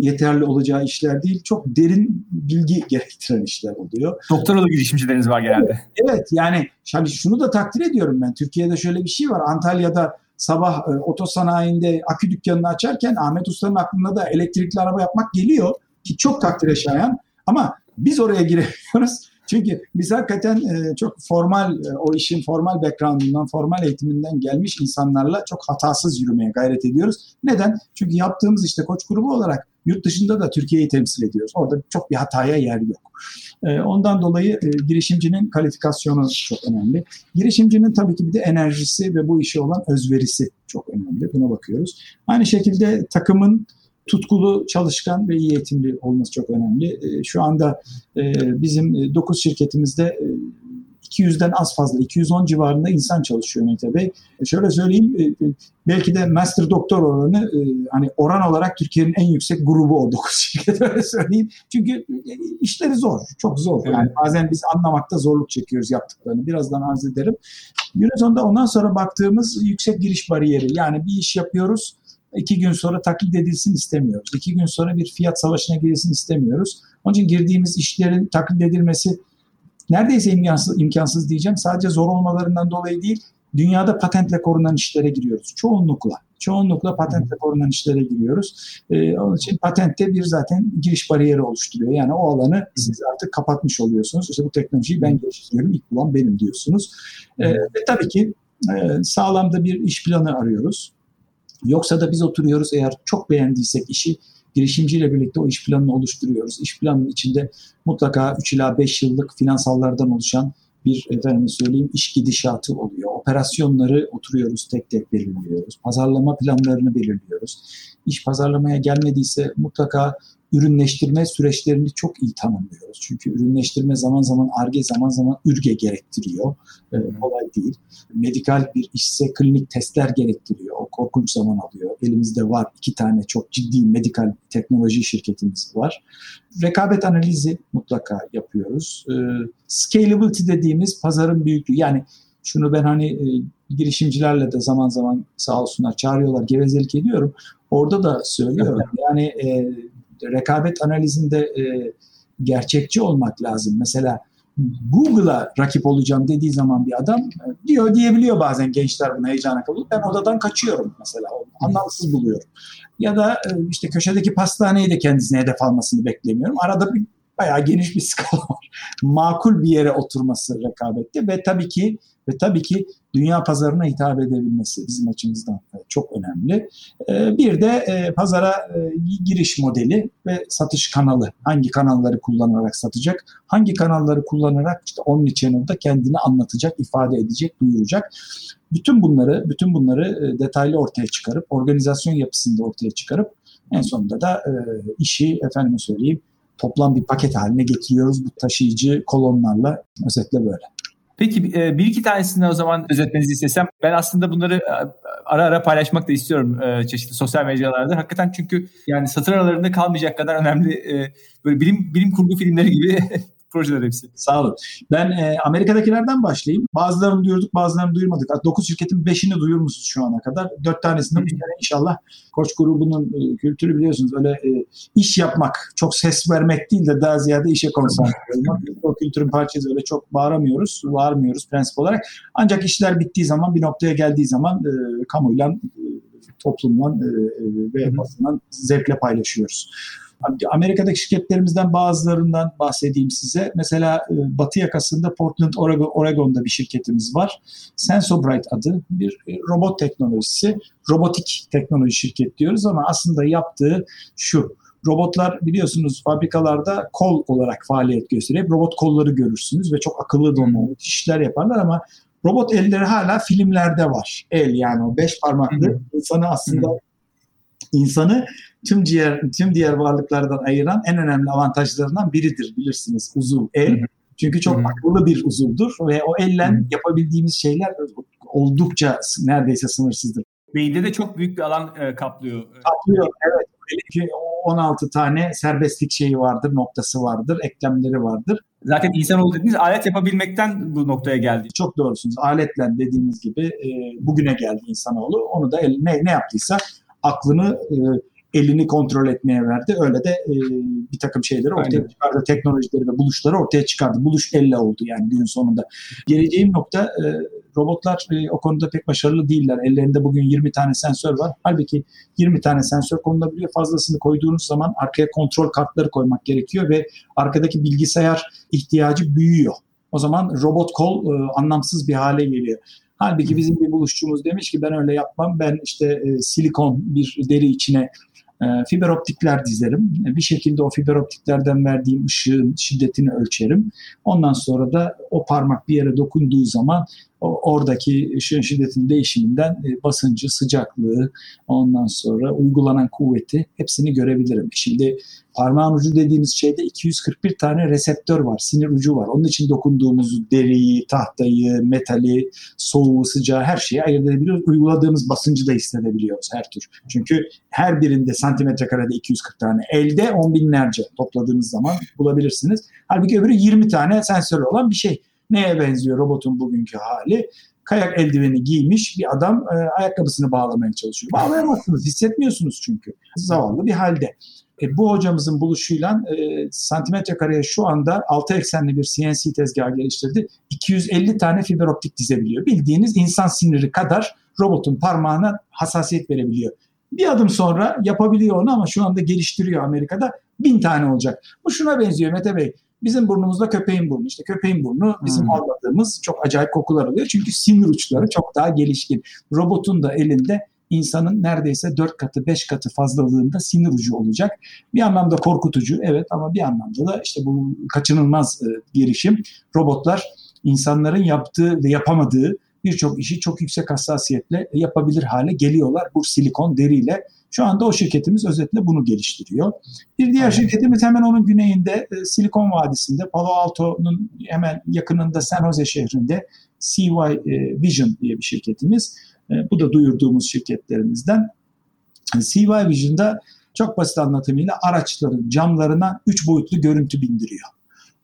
yeterli olacağı işler değil, çok derin bilgi gerektiren işler oluyor. Doktoralı girişimcileriniz var genelde. Evet, yani hani şunu da takdir ediyorum ben. Türkiye'de şöyle bir şey var. Antalya'da sabah e, otosanayinde akü dükkanını açarken Ahmet Usta'nın aklına da elektrikli araba yapmak geliyor. Ki çok takdire şayan. Ama biz oraya giremiyoruz. Çünkü biz hakikaten e, çok formal, e, o işin formal background'undan, formal eğitiminden gelmiş insanlarla çok hatasız yürümeye gayret ediyoruz. Neden? Çünkü yaptığımız işte koç grubu olarak yurt dışında da Türkiye'yi temsil ediyoruz. Orada çok bir hataya yer yok. E, ondan dolayı girişimcinin kalifikasyonu çok önemli. Girişimcinin tabii ki bir de enerjisi ve bu işe olan özverisi çok önemli. Buna bakıyoruz. Aynı şekilde takımın tutkulu, çalışkan ve iyi eğitimli olması çok önemli. E, şu anda e, bizim 9 şirketimizde 200'den e, az fazla, 210 civarında insan çalışıyor Mete Bey. Şöyle söyleyeyim, belki de master doktor oranı hani oran olarak Türkiye'nin en yüksek grubu o 9 şirket öyle söyleyeyim. Çünkü işleri zor, çok zor. Yani bazen biz anlamakta zorluk çekiyoruz yaptıklarını. Birazdan arz ederim. Sonunda ondan sonra baktığımız yüksek giriş bariyeri. Yani bir iş yapıyoruz iki gün sonra taklit edilsin istemiyoruz. İki gün sonra bir fiyat savaşına girilsin istemiyoruz. Onun için girdiğimiz işlerin taklit edilmesi neredeyse imkansız, imkansız diyeceğim. Sadece zor olmalarından dolayı değil, dünyada patentle korunan işlere giriyoruz. Çoğunlukla. çoğunlukla patentle korunan işlere giriyoruz. E, onun için patentte bir zaten giriş bariyeri oluşturuyor. Yani o alanı siz artık kapatmış oluyorsunuz. İşte bu teknolojiyi ben geliştiriyorum, ilk bulan benim diyorsunuz. E, ve tabii ki e, sağlam da bir iş planı arıyoruz. Yoksa da biz oturuyoruz eğer çok beğendiysek işi girişimciyle birlikte o iş planını oluşturuyoruz. İş planının içinde mutlaka 3 ila 5 yıllık finansallardan oluşan bir efendim söyleyeyim iş gidişatı oluyor. Operasyonları oturuyoruz tek tek belirliyoruz. Pazarlama planlarını belirliyoruz. İş pazarlamaya gelmediyse mutlaka ürünleştirme süreçlerini çok iyi tanımlıyoruz. Çünkü ürünleştirme zaman zaman ARGE zaman zaman ÜRGE gerektiriyor. Ee, kolay değil. Medikal bir işse klinik testler gerektiriyor. O korkunç zaman alıyor. Elimizde var iki tane çok ciddi medikal teknoloji şirketimiz var. Rekabet analizi mutlaka yapıyoruz. Ee, scalability dediğimiz pazarın büyüklüğü. Yani şunu ben hani e, girişimcilerle de zaman zaman sağ olsunlar çağırıyorlar, gevezelik ediyorum. Orada da söylüyorum. Yani e, rekabet analizinde e, gerçekçi olmak lazım. Mesela Google'a rakip olacağım dediği zaman bir adam e, diyor diyebiliyor bazen gençler buna heyecana kapılıp ben odadan kaçıyorum mesela anlamsız buluyorum. Ya da e, işte köşedeki pastaneyi de kendisine hedef almasını beklemiyorum. Arada bir bayağı geniş bir skala var. Makul bir yere oturması rekabette ve tabii ki ve tabii ki dünya pazarına hitap edebilmesi bizim açımızdan çok önemli. Ee, bir de e, pazara e, giriş modeli ve satış kanalı. Hangi kanalları kullanarak satacak, hangi kanalları kullanarak işte omnichannel'da kendini anlatacak, ifade edecek, duyuracak. Bütün bunları, bütün bunları e, detaylı ortaya çıkarıp, organizasyon yapısında ortaya çıkarıp en sonunda da işi efendime söyleyeyim toplam bir paket haline getiriyoruz bu taşıyıcı kolonlarla. Özetle böyle. Peki e, bir iki tanesini o zaman özetmenizi istesem. Ben aslında bunları e, ara ara paylaşmak da istiyorum e, çeşitli sosyal mecralarda. Hakikaten çünkü yani satır aralarında kalmayacak kadar önemli böyle bilim bilim kurgu filmleri gibi projeler hepsi. Sağ olun. Ben e, Amerika'dakilerden başlayayım. Bazılarını duyurduk, bazılarını duyurmadık. 9 şirketin 5'ini duyurmuşuz şu ana kadar. 4 tanesinden bir tane inşallah Koç grubunun e, kültürü biliyorsunuz öyle e, iş yapmak, çok ses vermek değil de daha ziyade işe konsantre olmak. o kültürün parçası öyle çok bağıramıyoruz, bağırmıyoruz prensip olarak. Ancak işler bittiği zaman, bir noktaya geldiği zaman e, kamuyla, e, toplumla e, e ve basından zevkle paylaşıyoruz. Amerika'daki şirketlerimizden bazılarından bahsedeyim size. Mesela e, batı yakasında Portland, Oregon'da bir şirketimiz var. Sensobright adı bir e, robot teknolojisi. Robotik teknoloji şirket diyoruz ama aslında yaptığı şu. Robotlar biliyorsunuz fabrikalarda kol olarak faaliyet gösteriyor. Robot kolları görürsünüz ve çok akıllı donanımlı işler yaparlar ama robot elleri hala filmlerde var. El yani o beş parmaklı insanı aslında insanı tüm diğer tüm diğer varlıklardan ayıran en önemli avantajlarından biridir bilirsiniz uzuv el. Çünkü çok Hı-hı. akıllı bir uzuvdur ve o elle Hı-hı. yapabildiğimiz şeyler oldukça neredeyse sınırsızdır. Beyinde de çok büyük bir alan e, kaplıyor. Kaplıyor evet. 16 tane serbestlik şeyi vardır, noktası vardır, eklemleri vardır. Zaten insan olduğu dediğiniz alet yapabilmekten bu noktaya geldi. Çok doğrusunuz. Aletle dediğiniz gibi e, bugüne geldi insanoğlu. Onu da el, ne, ne yaptıysa aklını e, elini kontrol etmeye verdi. Öyle de e, bir takım şeyleri ortaya Aynen. çıkardı. Teknolojileri ve buluşları ortaya çıkardı. Buluş elle oldu yani günün sonunda. Geleceğim nokta e, robotlar e, o konuda pek başarılı değiller. Ellerinde bugün 20 tane sensör var. Halbuki 20 tane sensör konulabiliyor. Fazlasını koyduğunuz zaman arkaya kontrol kartları koymak gerekiyor ve arkadaki bilgisayar ihtiyacı büyüyor. O zaman robot kol e, anlamsız bir hale geliyor. Halbuki bizim bir buluşçumuz demiş ki ben öyle yapmam. Ben işte e, silikon bir deri içine e, fiber optikler dizerim. E, bir şekilde o fiber optiklerden verdiğim ışığın şiddetini ölçerim. Ondan sonra da o parmak bir yere dokunduğu zaman oradaki ışığın şiddetinin değişiminden e, basıncı, sıcaklığı, ondan sonra uygulanan kuvveti hepsini görebilirim. Şimdi parmağın ucu dediğimiz şeyde 241 tane reseptör var, sinir ucu var. Onun için dokunduğumuz deriyi, tahtayı, metali, soğuğu, sıcağı her şeyi ayırt edebiliyoruz. Uyguladığımız basıncı da hissedebiliyoruz her tür. Çünkü her birinde santimetre karede 240 tane, elde on binlerce topladığınız zaman bulabilirsiniz. Halbuki öbürü 20 tane sensör olan bir şey. Neye benziyor robotun bugünkü hali? Kayak eldiveni giymiş bir adam e, ayakkabısını bağlamaya çalışıyor. Bağlayamazsınız, hissetmiyorsunuz çünkü. Zavallı bir halde. E, bu hocamızın buluşuyla e, santimetre kareye şu anda 6 eksenli bir CNC tezgahı geliştirdi. 250 tane fiber optik dizebiliyor. Bildiğiniz insan siniri kadar robotun parmağına hassasiyet verebiliyor. Bir adım sonra yapabiliyor onu ama şu anda geliştiriyor Amerika'da. Bin tane olacak. Bu şuna benziyor Mete Bey. Bizim burnumuzda köpeğin burnu. İşte köpeğin burnu bizim hmm. almadığımız çok acayip kokular oluyor. Çünkü sinir uçları çok daha gelişkin. Robotun da elinde insanın neredeyse 4 katı 5 katı fazlalığında sinir ucu olacak. Bir anlamda korkutucu evet ama bir anlamda da işte bu kaçınılmaz e, girişim. Robotlar insanların yaptığı ve yapamadığı birçok işi çok yüksek hassasiyetle yapabilir hale geliyorlar bu silikon deriyle. Şu anda o şirketimiz özetle bunu geliştiriyor. Bir diğer şirketimiz hemen onun güneyinde e, Silikon Vadisi'nde Palo Alto'nun hemen yakınında San Jose şehrinde CY e, Vision diye bir şirketimiz. E, bu da duyurduğumuz şirketlerimizden. CY Vision'da çok basit anlatımıyla araçların camlarına 3 boyutlu görüntü bindiriyor.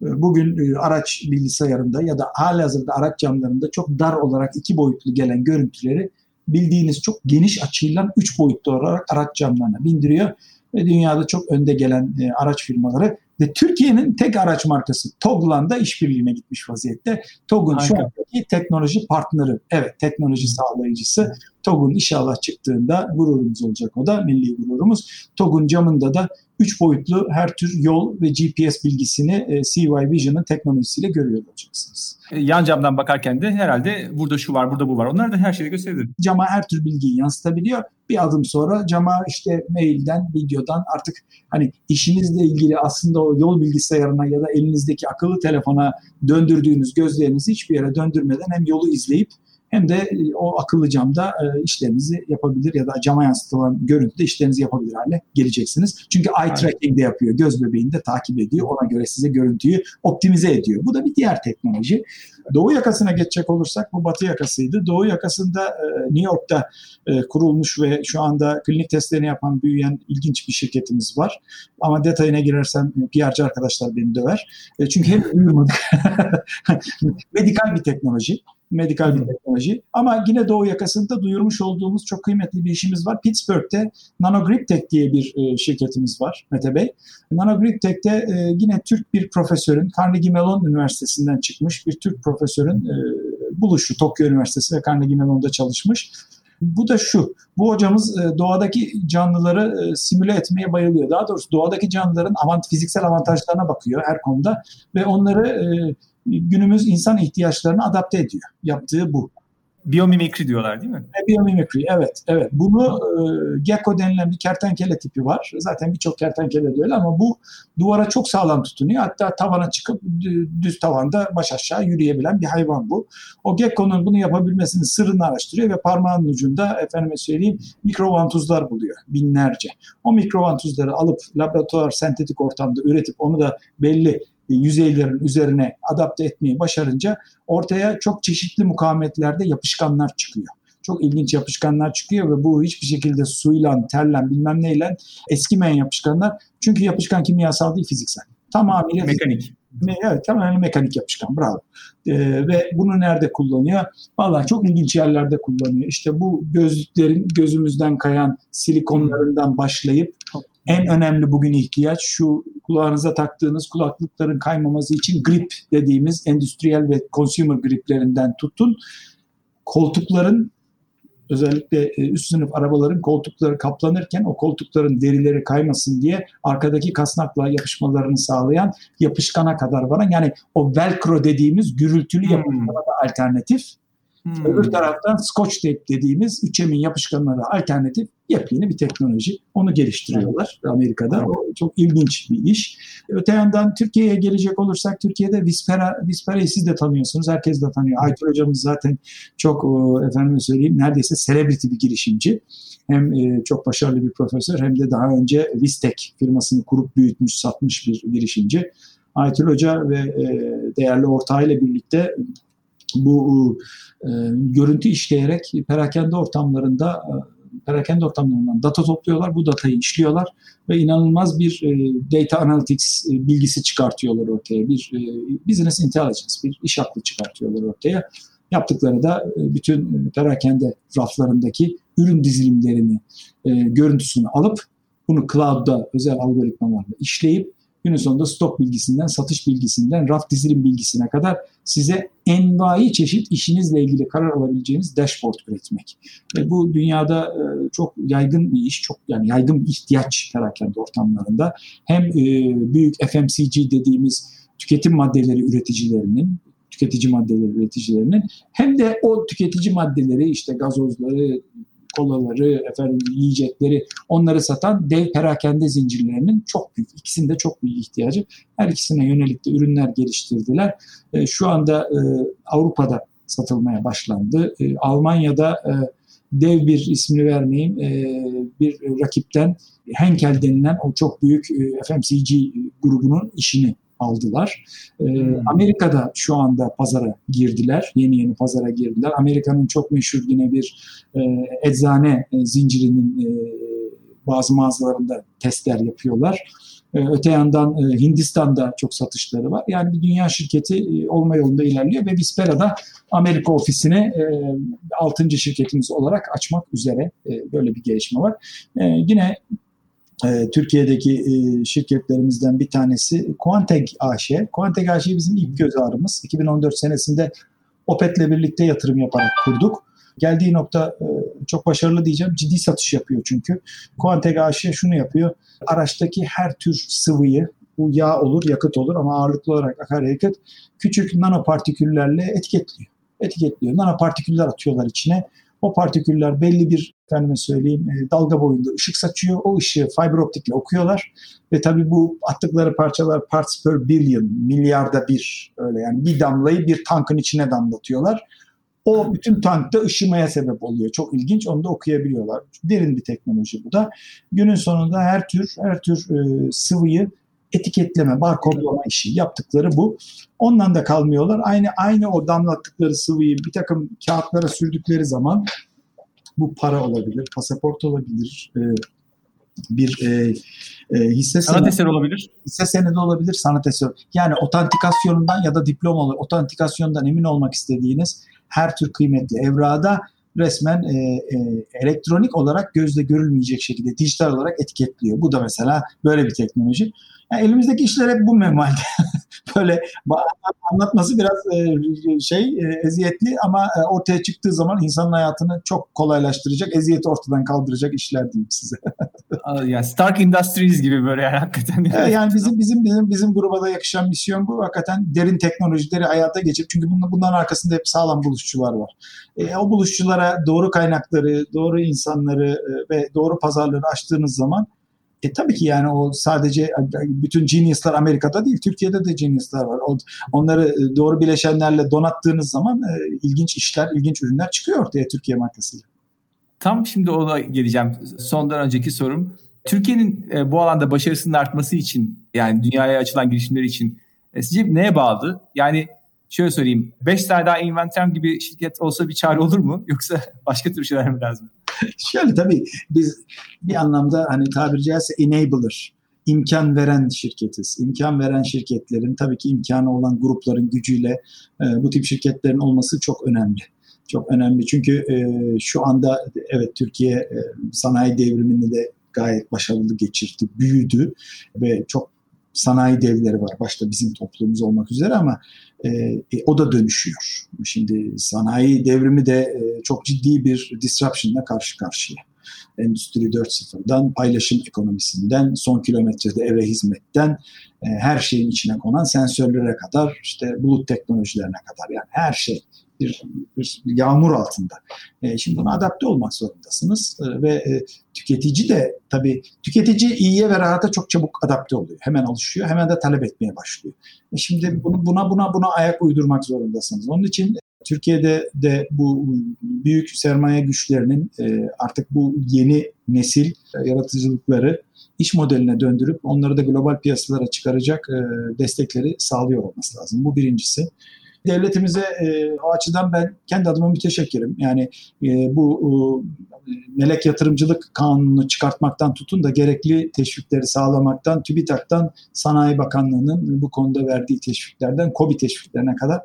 Bugün araç bilgisayarında ya da halihazırda araç camlarında çok dar olarak iki boyutlu gelen görüntüleri bildiğiniz çok geniş açıyla üç boyutlu olarak araç camlarına bindiriyor. Ve dünyada çok önde gelen araç firmaları ve Türkiye'nin tek araç markası Toglan'da işbirliğine gitmiş vaziyette. TOG'un şu andaki teknoloji partneri, evet teknoloji sağlayıcısı. TOG'un inşallah çıktığında gururumuz olacak o da milli gururumuz. TOG'un camında da 3 boyutlu her tür yol ve GPS bilgisini e, CY Vision'ın teknolojisiyle görüyor olacaksınız. E, yan camdan bakarken de herhalde burada şu var, burada bu var. Onlar da her şeyi gösteriyor. Cama her tür bilgiyi yansıtabiliyor. Bir adım sonra cama işte mailden, videodan artık hani işinizle ilgili aslında o yol bilgisayarına ya da elinizdeki akıllı telefona döndürdüğünüz gözlerinizi hiçbir yere döndürmeden hem yolu izleyip hem de e, o akıllı camda e, işlerinizi yapabilir ya da cama yansıtılan görüntüde işlerinizi yapabilir hale geleceksiniz. Çünkü eye tracking de yapıyor. Göz bebeğini de takip ediyor. Ona göre size görüntüyü optimize ediyor. Bu da bir diğer teknoloji. Doğu yakasına geçecek olursak bu batı yakasıydı. Doğu yakasında e, New York'ta kurulmuş ve şu anda klinik testlerini yapan büyüyen ilginç bir şirketimiz var. Ama detayına girersem PR'cı arkadaşlar beni döver. Çünkü hep duymadık. Medikal bir teknoloji medikal bir teknoloji. Ama yine Doğu yakasında duyurmuş olduğumuz çok kıymetli bir işimiz var. Pittsburgh'te Nanogriptek diye bir e, şirketimiz var Mete Bey. Nanogriptek'te e, yine Türk bir profesörün, Carnegie Mellon Üniversitesi'nden çıkmış bir Türk profesörün e, buluşu. Tokyo Üniversitesi ve Carnegie Mellon'da çalışmış. Bu da şu, bu hocamız e, doğadaki canlıları e, simüle etmeye bayılıyor. Daha doğrusu doğadaki canlıların avant, fiziksel avantajlarına bakıyor her konuda ve onları e, günümüz insan ihtiyaçlarını adapte ediyor. Yaptığı bu. Biyomimikri diyorlar değil mi? E, biyomimikri evet. evet. Bunu e, gecko denilen bir kertenkele tipi var. Zaten birçok kertenkele de öyle ama bu duvara çok sağlam tutunuyor. Hatta tavana çıkıp düz tavanda baş aşağı yürüyebilen bir hayvan bu. O gecko'nun bunu yapabilmesinin sırrını araştırıyor ve parmağının ucunda efendime söyleyeyim mikrovantuzlar buluyor binlerce. O mikrovantuzları alıp laboratuvar sentetik ortamda üretip onu da belli yüzeylerin üzerine adapte etmeyi başarınca ortaya çok çeşitli mukavemetlerde yapışkanlar çıkıyor. Çok ilginç yapışkanlar çıkıyor ve bu hiçbir şekilde suyla, terle, bilmem neyle eskimeyen yapışkanlar. Çünkü yapışkan kimyasal değil fiziksel. Tamamıyla mekanik. Evet tamamen mekanik yapışkan bravo. Ee, ve bunu nerede kullanıyor? Vallahi çok ilginç yerlerde kullanıyor. İşte bu gözlüklerin gözümüzden kayan silikonlarından başlayıp en önemli bugün ihtiyaç şu kulağınıza taktığınız kulaklıkların kaymaması için grip dediğimiz endüstriyel ve consumer griplerinden tutun. Koltukların özellikle e, üst sınıf arabaların koltukları kaplanırken o koltukların derileri kaymasın diye arkadaki kasnakla yapışmalarını sağlayan yapışkana kadar varan yani o velcro dediğimiz gürültülü hmm. yapışkana da alternatif Hmm. Öbür taraftan Scotch tape dediğimiz üçemin yapışkanına da alternatif yepyeni bir teknoloji. Onu geliştiriyorlar. Amerika'da. O çok ilginç bir iş. Öte yandan Türkiye'ye gelecek olursak Türkiye'de Vispera, Vispera'yı siz de tanıyorsunuz. Herkes de tanıyor. Aytül hocamız zaten çok efendim söyleyeyim neredeyse celebrity bir girişimci. Hem e, çok başarılı bir profesör hem de daha önce Vistek firmasını kurup büyütmüş, satmış bir girişimci. Aytül Hoca ve e, değerli ortağıyla birlikte bu e, görüntü işleyerek perakende ortamlarında e, perakende ortamlarından data topluyorlar. Bu datayı işliyorlar ve inanılmaz bir e, data analytics e, bilgisi çıkartıyorlar ortaya. Bir e, business intelligence, bir iş aklı çıkartıyorlar ortaya. Yaptıkları da e, bütün e, perakende raflarındaki ürün dizilimlerini, e, görüntüsünü alıp bunu cloud'da özel algoritmalarla işleyip günün sonunda stok bilgisinden, satış bilgisinden, raf dizilim bilgisine kadar size envai çeşit işinizle ilgili karar alabileceğiniz dashboard üretmek. Ve bu dünyada e, çok yaygın bir iş, çok yani yaygın bir ihtiyaç perakende ortamlarında. Hem e, büyük FMCG dediğimiz tüketim maddeleri üreticilerinin tüketici maddeleri üreticilerinin hem de o tüketici maddeleri işte gazozları, kolaları, efendim yiyecekleri onları satan dev perakende zincirlerinin çok büyük, ikisinde çok büyük ihtiyacı. Her ikisine yönelik de ürünler geliştirdiler. E, şu anda e, Avrupa'da satılmaya başlandı. E, Almanya'da e, dev bir ismini vermeyeyim e, bir rakipten Henkel denilen o çok büyük e, FMCG grubunun işini aldılar. Ee, hmm. Amerika'da şu anda pazara girdiler. Yeni yeni pazara girdiler. Amerika'nın çok meşhur yine bir e, eczane e, zincirinin e, bazı mağazalarında testler yapıyorlar. E, öte yandan e, Hindistan'da çok satışları var. Yani bir dünya şirketi e, olma yolunda ilerliyor ve Vispera'da Amerika ofisini e, 6. şirketimiz olarak açmak üzere e, böyle bir gelişme var. E, yine e, Türkiye'deki e, şirketlerimizden bir tanesi Quanteg AŞ. Quanteg AŞ bizim ilk göz ağrımız. 2014 senesinde Opet'le birlikte yatırım yaparak kurduk. Geldiği nokta e, çok başarılı diyeceğim. Ciddi satış yapıyor çünkü. Quanteg AŞ şunu yapıyor. Araçtaki her tür sıvıyı, bu yağ olur, yakıt olur ama ağırlıklı olarak akaryakıt küçük nanopartiküllerle etiketliyor. Etiketliyor. Nanopartiküller atıyorlar içine. O partiküller belli bir efendime söyleyeyim e, dalga boyunda ışık saçıyor. O ışığı fiber optikle okuyorlar. Ve tabii bu attıkları parçalar parts per billion, milyarda bir öyle yani bir damlayı bir tankın içine damlatıyorlar. O bütün tankta ışımaya sebep oluyor. Çok ilginç. Onu da okuyabiliyorlar. Derin bir teknoloji bu da. Günün sonunda her tür her tür e, sıvıyı etiketleme, barkodlama işi yaptıkları bu. Ondan da kalmıyorlar. Aynı aynı o damlattıkları sıvıyı bir takım kağıtlara sürdükleri zaman bu para olabilir, pasaport olabilir, e, bir e, e, hisse sanat senedi, eseri olabilir. Hisse senedi olabilir, sanat eseri. Yani otantikasyonundan ya da diplomalı otantikasyondan emin olmak istediğiniz her tür kıymetli evrada resmen e, e, elektronik olarak gözle görülmeyecek şekilde dijital olarak etiketliyor. Bu da mesela böyle bir teknoloji. Yani elimizdeki işler hep bu memalde. Böyle anlatması biraz e, şey e, eziyetli ama e, ortaya çıktığı zaman insanın hayatını çok kolaylaştıracak, eziyeti ortadan kaldıracak işler diyeyim size. ya Stark Industries gibi böyle yani hakikaten. yani bizim bizim bizim bizim gruba da yakışan misyon bu. Hakikaten derin teknolojileri hayata geçip çünkü bunların arkasında hep sağlam buluşçular var. E, o buluşçulara doğru kaynakları, doğru insanları ve doğru pazarları açtığınız zaman e tabii ki yani o sadece bütün geniuslar Amerika'da değil, Türkiye'de de geniuslar var. Onları e, doğru bileşenlerle donattığınız zaman e, ilginç işler, ilginç ürünler çıkıyor ortaya Türkiye markasıyla. Tam şimdi ona geleceğim. Sondan önceki sorum. Türkiye'nin e, bu alanda başarısının artması için yani dünyaya açılan girişimleri için sizce neye bağlı? Yani şöyle söyleyeyim. 5 tane daha Inventem gibi şirket olsa bir çare olur mu? Yoksa başka tür şeyler mi lazım? Şöyle tabii biz bir anlamda hani tabiri caizse enabler, imkan veren şirketiz. İmkan veren şirketlerin tabii ki imkanı olan grupların gücüyle e, bu tip şirketlerin olması çok önemli. Çok önemli çünkü e, şu anda evet Türkiye e, sanayi devrimini de gayet başarılı geçirdi, büyüdü ve çok sanayi devleri var. Başta bizim toplumumuz olmak üzere ama e, e, o da dönüşüyor. Şimdi sanayi devrimi de e, çok ciddi bir disruption'la karşı karşıya. Endüstri 4.0'dan, paylaşım ekonomisinden, son kilometrede eve hizmetten, e, her şeyin içine konan sensörlere kadar, işte bulut teknolojilerine kadar yani her şey bir, bir yağmur altında. E, şimdi buna adapte olmak zorundasınız e, ve e, tüketici de tabii tüketici iyiye ve rahata çok çabuk adapte oluyor. Hemen alışıyor, hemen de talep etmeye başlıyor. E, şimdi bunu, buna buna buna ayak uydurmak zorundasınız. Onun için Türkiye'de de bu büyük sermaye güçlerinin e, artık bu yeni nesil yaratıcılıkları iş modeline döndürüp onları da global piyasalara çıkaracak e, destekleri sağlıyor olması lazım. Bu birincisi devletimize e, o açıdan ben kendi adıma müteşekkirim. Yani e, bu e, melek yatırımcılık kanunu çıkartmaktan tutun da gerekli teşvikleri sağlamaktan, TÜBİTAK'tan Sanayi Bakanlığı'nın bu konuda verdiği teşviklerden KOBİ teşviklerine kadar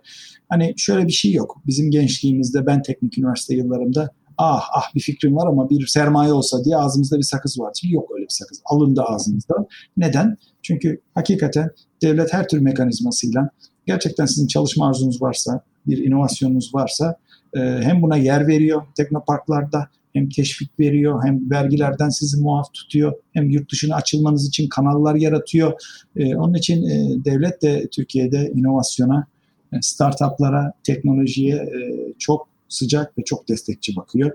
hani şöyle bir şey yok. Bizim gençliğimizde ben teknik üniversite yıllarımda ah ah bir fikrim var ama bir sermaye olsa diye ağzımızda bir sakız var. Şimdi yok öyle bir sakız. Alındı ağzımızdan. Neden? Çünkü hakikaten devlet her tür mekanizmasıyla gerçekten sizin çalışma arzunuz varsa, bir inovasyonunuz varsa e, hem buna yer veriyor teknoparklarda hem teşvik veriyor hem vergilerden sizi muaf tutuyor hem yurt dışına açılmanız için kanallar yaratıyor. E, onun için e, devlet de Türkiye'de inovasyona, e, startuplara, teknolojiye e, çok sıcak ve çok destekçi bakıyor.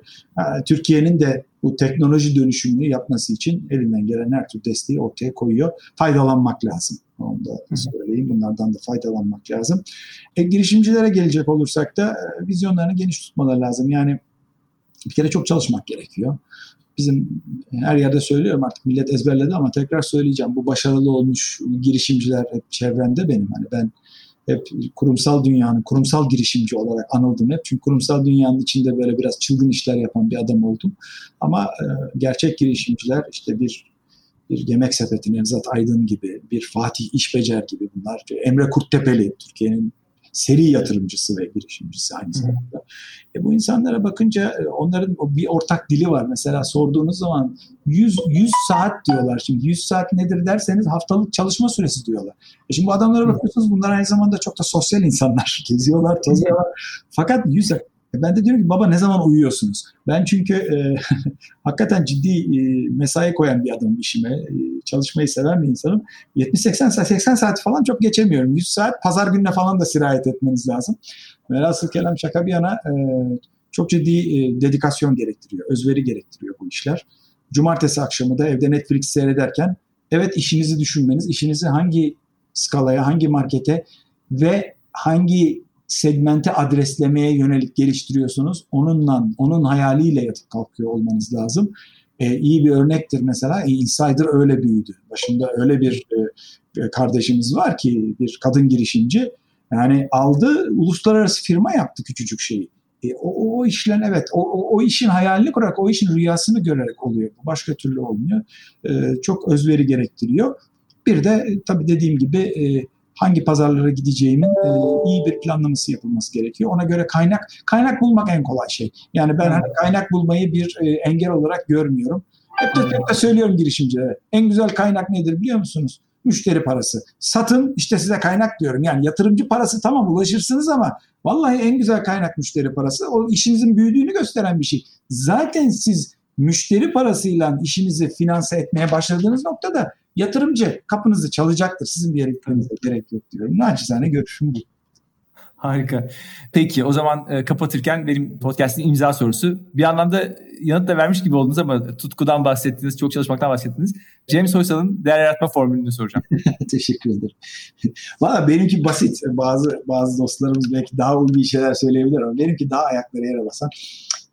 Türkiye'nin de bu teknoloji dönüşümünü yapması için elinden gelen her tür desteği ortaya koyuyor. Faydalanmak lazım. Onu da söyleyeyim. Bunlardan da faydalanmak lazım. E, girişimcilere gelecek olursak da e, vizyonlarını geniş tutmaları lazım. Yani bir kere çok çalışmak gerekiyor. Bizim her yerde söylüyorum artık millet ezberledi ama tekrar söyleyeceğim. Bu başarılı olmuş girişimciler hep çevremde benim. Hani ben hep kurumsal dünyanın, kurumsal girişimci olarak anıldım hep. Çünkü kurumsal dünyanın içinde böyle biraz çılgın işler yapan bir adam oldum. Ama e, gerçek girişimciler işte bir bir yemek sepeti Nevzat Aydın gibi, bir Fatih İşbecer gibi bunlar. Emre Kurttepeli, Türkiye'nin seri yatırımcısı ve girişimcisi aynı zamanda. E bu insanlara bakınca e, onların bir ortak dili var. Mesela sorduğunuz zaman 100, 100 saat diyorlar. Şimdi 100 saat nedir derseniz haftalık çalışma süresi diyorlar. E şimdi bu adamlara bakıyorsunuz bunlar aynı zamanda çok da sosyal insanlar. Geziyorlar, tozuyorlar. Fakat 100 e, ben de diyorum ki baba ne zaman uyuyorsunuz? Ben çünkü e, hakikaten ciddi e, mesai koyan bir adamım işime. E, çalışmayı seven bir insanım. 70-80 saat, 80 saat falan çok geçemiyorum. 100 saat pazar gününe falan da sirayet etmeniz lazım. Velhasıl kelam şaka bir yana e, çok ciddi e, dedikasyon gerektiriyor. Özveri gerektiriyor bu işler. Cumartesi akşamı da evde Netflix seyrederken evet işinizi düşünmeniz, işinizi hangi skalaya, hangi markete ve hangi segmente adreslemeye yönelik geliştiriyorsunuz. Onunla, onun hayaliyle yatıp kalkıyor olmanız lazım. Ee, iyi bir örnektir mesela. E, Insider öyle büyüdü. Başında öyle bir e, kardeşimiz var ki bir kadın girişimci. Yani aldı, uluslararası firma yaptı küçücük şeyi. E, o, o işlen evet, o, o, o işin hayalini kurarak, o işin rüyasını görerek oluyor. Başka türlü olmuyor. E, çok özveri gerektiriyor. Bir de e, tabii dediğim gibi e, hangi pazarlara gideceğimin e, iyi bir planlaması yapılması gerekiyor. Ona göre kaynak kaynak bulmak en kolay şey. Yani ben hani kaynak bulmayı bir e, engel olarak görmüyorum. Hep de, hep de söylüyorum girişimcilere. En güzel kaynak nedir biliyor musunuz? Müşteri parası. Satın işte size kaynak diyorum. Yani yatırımcı parası tamam ulaşırsınız ama vallahi en güzel kaynak müşteri parası. O işinizin büyüdüğünü gösteren bir şey. Zaten siz müşteri parasıyla işinizi finanse etmeye başladığınız noktada yatırımcı kapınızı çalacaktır. Sizin bir yere gitmenize gerek yok diyorum. Naçizane görüşüm bu. Harika. Peki o zaman e, kapatırken benim podcast'in imza sorusu. Bir anlamda yanıt da vermiş gibi oldunuz ama tutkudan bahsettiniz, çok çalışmaktan bahsettiniz. James Oysal'ın değer yaratma formülünü soracağım. Teşekkür ederim. Valla benimki basit. Bazı bazı dostlarımız belki daha ulvi şeyler söyleyebilir ama benimki daha ayakları yere basan.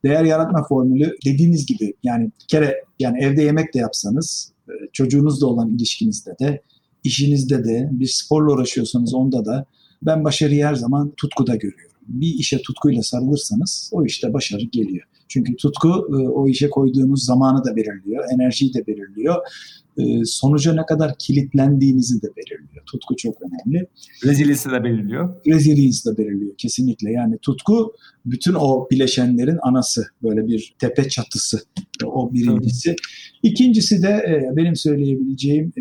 Değer yaratma formülü dediğiniz gibi yani bir kere yani evde yemek de yapsanız çocuğunuzla olan ilişkinizde de işinizde de bir sporla uğraşıyorsanız onda da ben başarıyı her zaman tutkuda görüyorum. Bir işe tutkuyla sarılırsanız o işte başarı geliyor. Çünkü tutku e, o işe koyduğunuz zamanı da belirliyor, enerjiyi de belirliyor. E, sonuca ne kadar kilitlendiğinizi de belirliyor. Tutku çok önemli. Resilience'ı da belirliyor. Resilience de belirliyor kesinlikle. Yani tutku bütün o bileşenlerin anası. Böyle bir tepe çatısı. O birincisi. İkincisi de e, benim söyleyebileceğim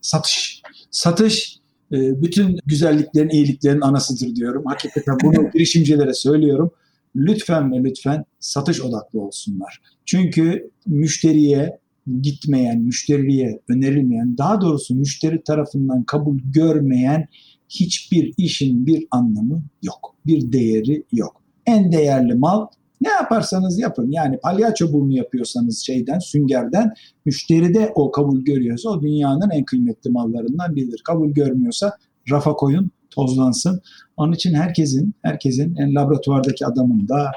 satış. Satış bütün güzelliklerin, iyiliklerin anasıdır diyorum. Hakikaten bunu girişimcilere söylüyorum lütfen ve lütfen satış odaklı olsunlar. Çünkü müşteriye gitmeyen, müşteriye önerilmeyen, daha doğrusu müşteri tarafından kabul görmeyen hiçbir işin bir anlamı yok. Bir değeri yok. En değerli mal ne yaparsanız yapın. Yani palyaço burnu yapıyorsanız şeyden, süngerden müşteri de o kabul görüyorsa o dünyanın en kıymetli mallarından biridir. Kabul görmüyorsa rafa koyun, tozlansın. Onun için herkesin, herkesin en laboratuvardaki adamın da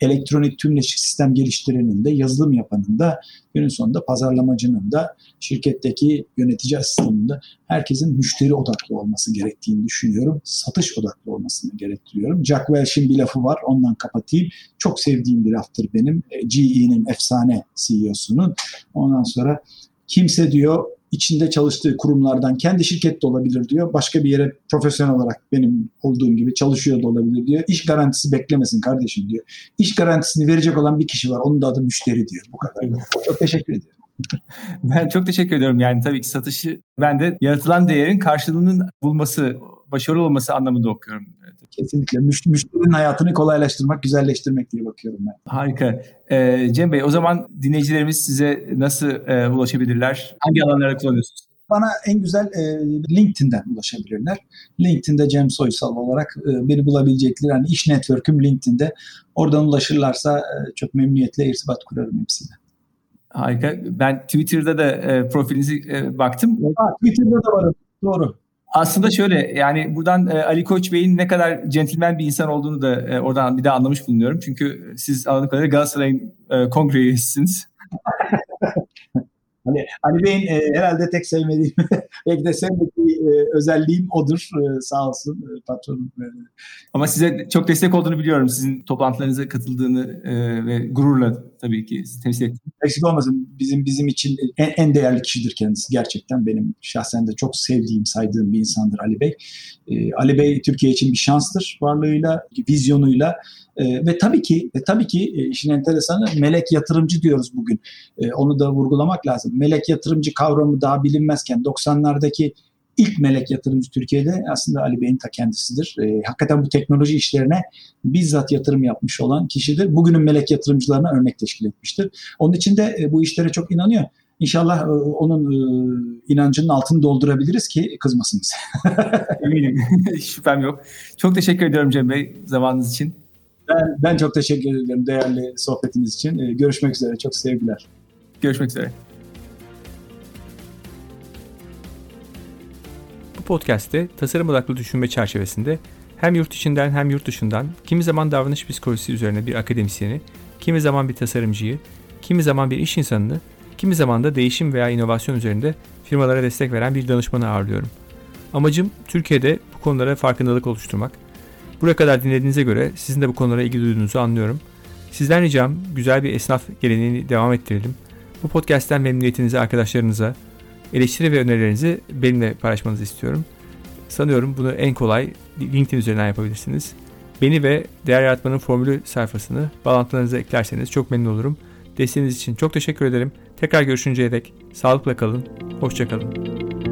elektronik tümleşik sistem geliştirenin de yazılım yapanın da günün sonunda pazarlamacının da şirketteki yönetici asistanının da herkesin müşteri odaklı olması gerektiğini düşünüyorum. Satış odaklı olmasını gerektiriyorum. Jack Welch'in bir lafı var ondan kapatayım. Çok sevdiğim bir laftır benim. GE'nin efsane CEO'sunun. Ondan sonra kimse diyor içinde çalıştığı kurumlardan kendi şirket de olabilir diyor. Başka bir yere profesyonel olarak benim olduğum gibi çalışıyor da olabilir diyor. İş garantisi beklemesin kardeşim diyor. İş garantisini verecek olan bir kişi var. Onun da adı müşteri diyor. Bu kadar. Çok teşekkür ediyorum. Ben çok teşekkür ediyorum. Yani tabii ki satışı ben de yaratılan değerin karşılığının bulması, başarılı olması anlamında okuyorum. Kesinlikle. Müş, müşterinin hayatını kolaylaştırmak, güzelleştirmek diye bakıyorum ben. Harika. Ee, Cem Bey o zaman dinleyicilerimiz size nasıl e, ulaşabilirler? Hangi alanlarda kullanıyorsunuz? Bana en güzel e, LinkedIn'den ulaşabilirler. LinkedIn'de Cem Soysal olarak e, beni bulabilecekleri hani iş network'üm LinkedIn'de. Oradan ulaşırlarsa e, çok memnuniyetle irtibat kurarım hepsiyle. Harika. Ben Twitter'da da e, profilinizi e, baktım. Ha, Twitter'da da varım. Doğru. Aslında şöyle yani buradan e, Ali Koç Bey'in ne kadar centilmen bir insan olduğunu da e, oradan bir daha anlamış bulunuyorum. Çünkü siz anladığım kadarıyla Galatasaray'ın e, kongre üyesisiniz. Ali, Ali Bey'in e, herhalde tek sevmediğim, belki de sevmediği e, özelliğim odur. E, sağ olsun e, patronum. E. Ama size çok destek olduğunu biliyorum. Sizin toplantılarınıza katıldığını e, ve gururla tabii ki sizi temsil ettim. Eksik olmasın bizim bizim için en, en değerli kişidir kendisi. Gerçekten benim şahsen de çok sevdiğim, saydığım bir insandır Ali Bey. E, Ali Bey Türkiye için bir şanstır varlığıyla, vizyonuyla e, ve tabii ki ve tabii ki e, işin enteresanı melek yatırımcı diyoruz bugün. E, onu da vurgulamak lazım. Melek yatırımcı kavramı daha bilinmezken 90'lardaki ilk melek yatırımcı Türkiye'de aslında Ali Bey'in ta kendisidir. E, hakikaten bu teknoloji işlerine bizzat yatırım yapmış olan kişidir. Bugünün melek yatırımcılarına örnek teşkil etmiştir. Onun için de e, bu işlere çok inanıyor. İnşallah e, onun e, inancının altını doldurabiliriz ki kızmasın bize. Eminim. Şüphem yok. Çok teşekkür ediyorum Cem Bey zamanınız için. Ben, ben çok teşekkür ederim değerli sohbetiniz için. E, görüşmek üzere. Çok sevgiler. Görüşmek üzere. Bu podcast'te tasarım odaklı düşünme çerçevesinde hem yurt içinden hem yurt dışından kimi zaman davranış psikolojisi üzerine bir akademisyeni, kimi zaman bir tasarımcıyı, kimi zaman bir iş insanını, kimi zaman da değişim veya inovasyon üzerinde firmalara destek veren bir danışmanı ağırlıyorum. Amacım Türkiye'de bu konulara farkındalık oluşturmak. Buraya kadar dinlediğinize göre sizin de bu konulara ilgi duyduğunuzu anlıyorum. Sizden ricam güzel bir esnaf geleneğini devam ettirelim. Bu podcast'ten memnuniyetinizi arkadaşlarınıza, eleştiri ve önerilerinizi benimle paylaşmanızı istiyorum. Sanıyorum bunu en kolay LinkedIn üzerinden yapabilirsiniz. Beni ve Değer Yaratmanın Formülü sayfasını bağlantılarınıza eklerseniz çok memnun olurum. Desteğiniz için çok teşekkür ederim. Tekrar görüşünceye dek sağlıkla kalın, hoşçakalın.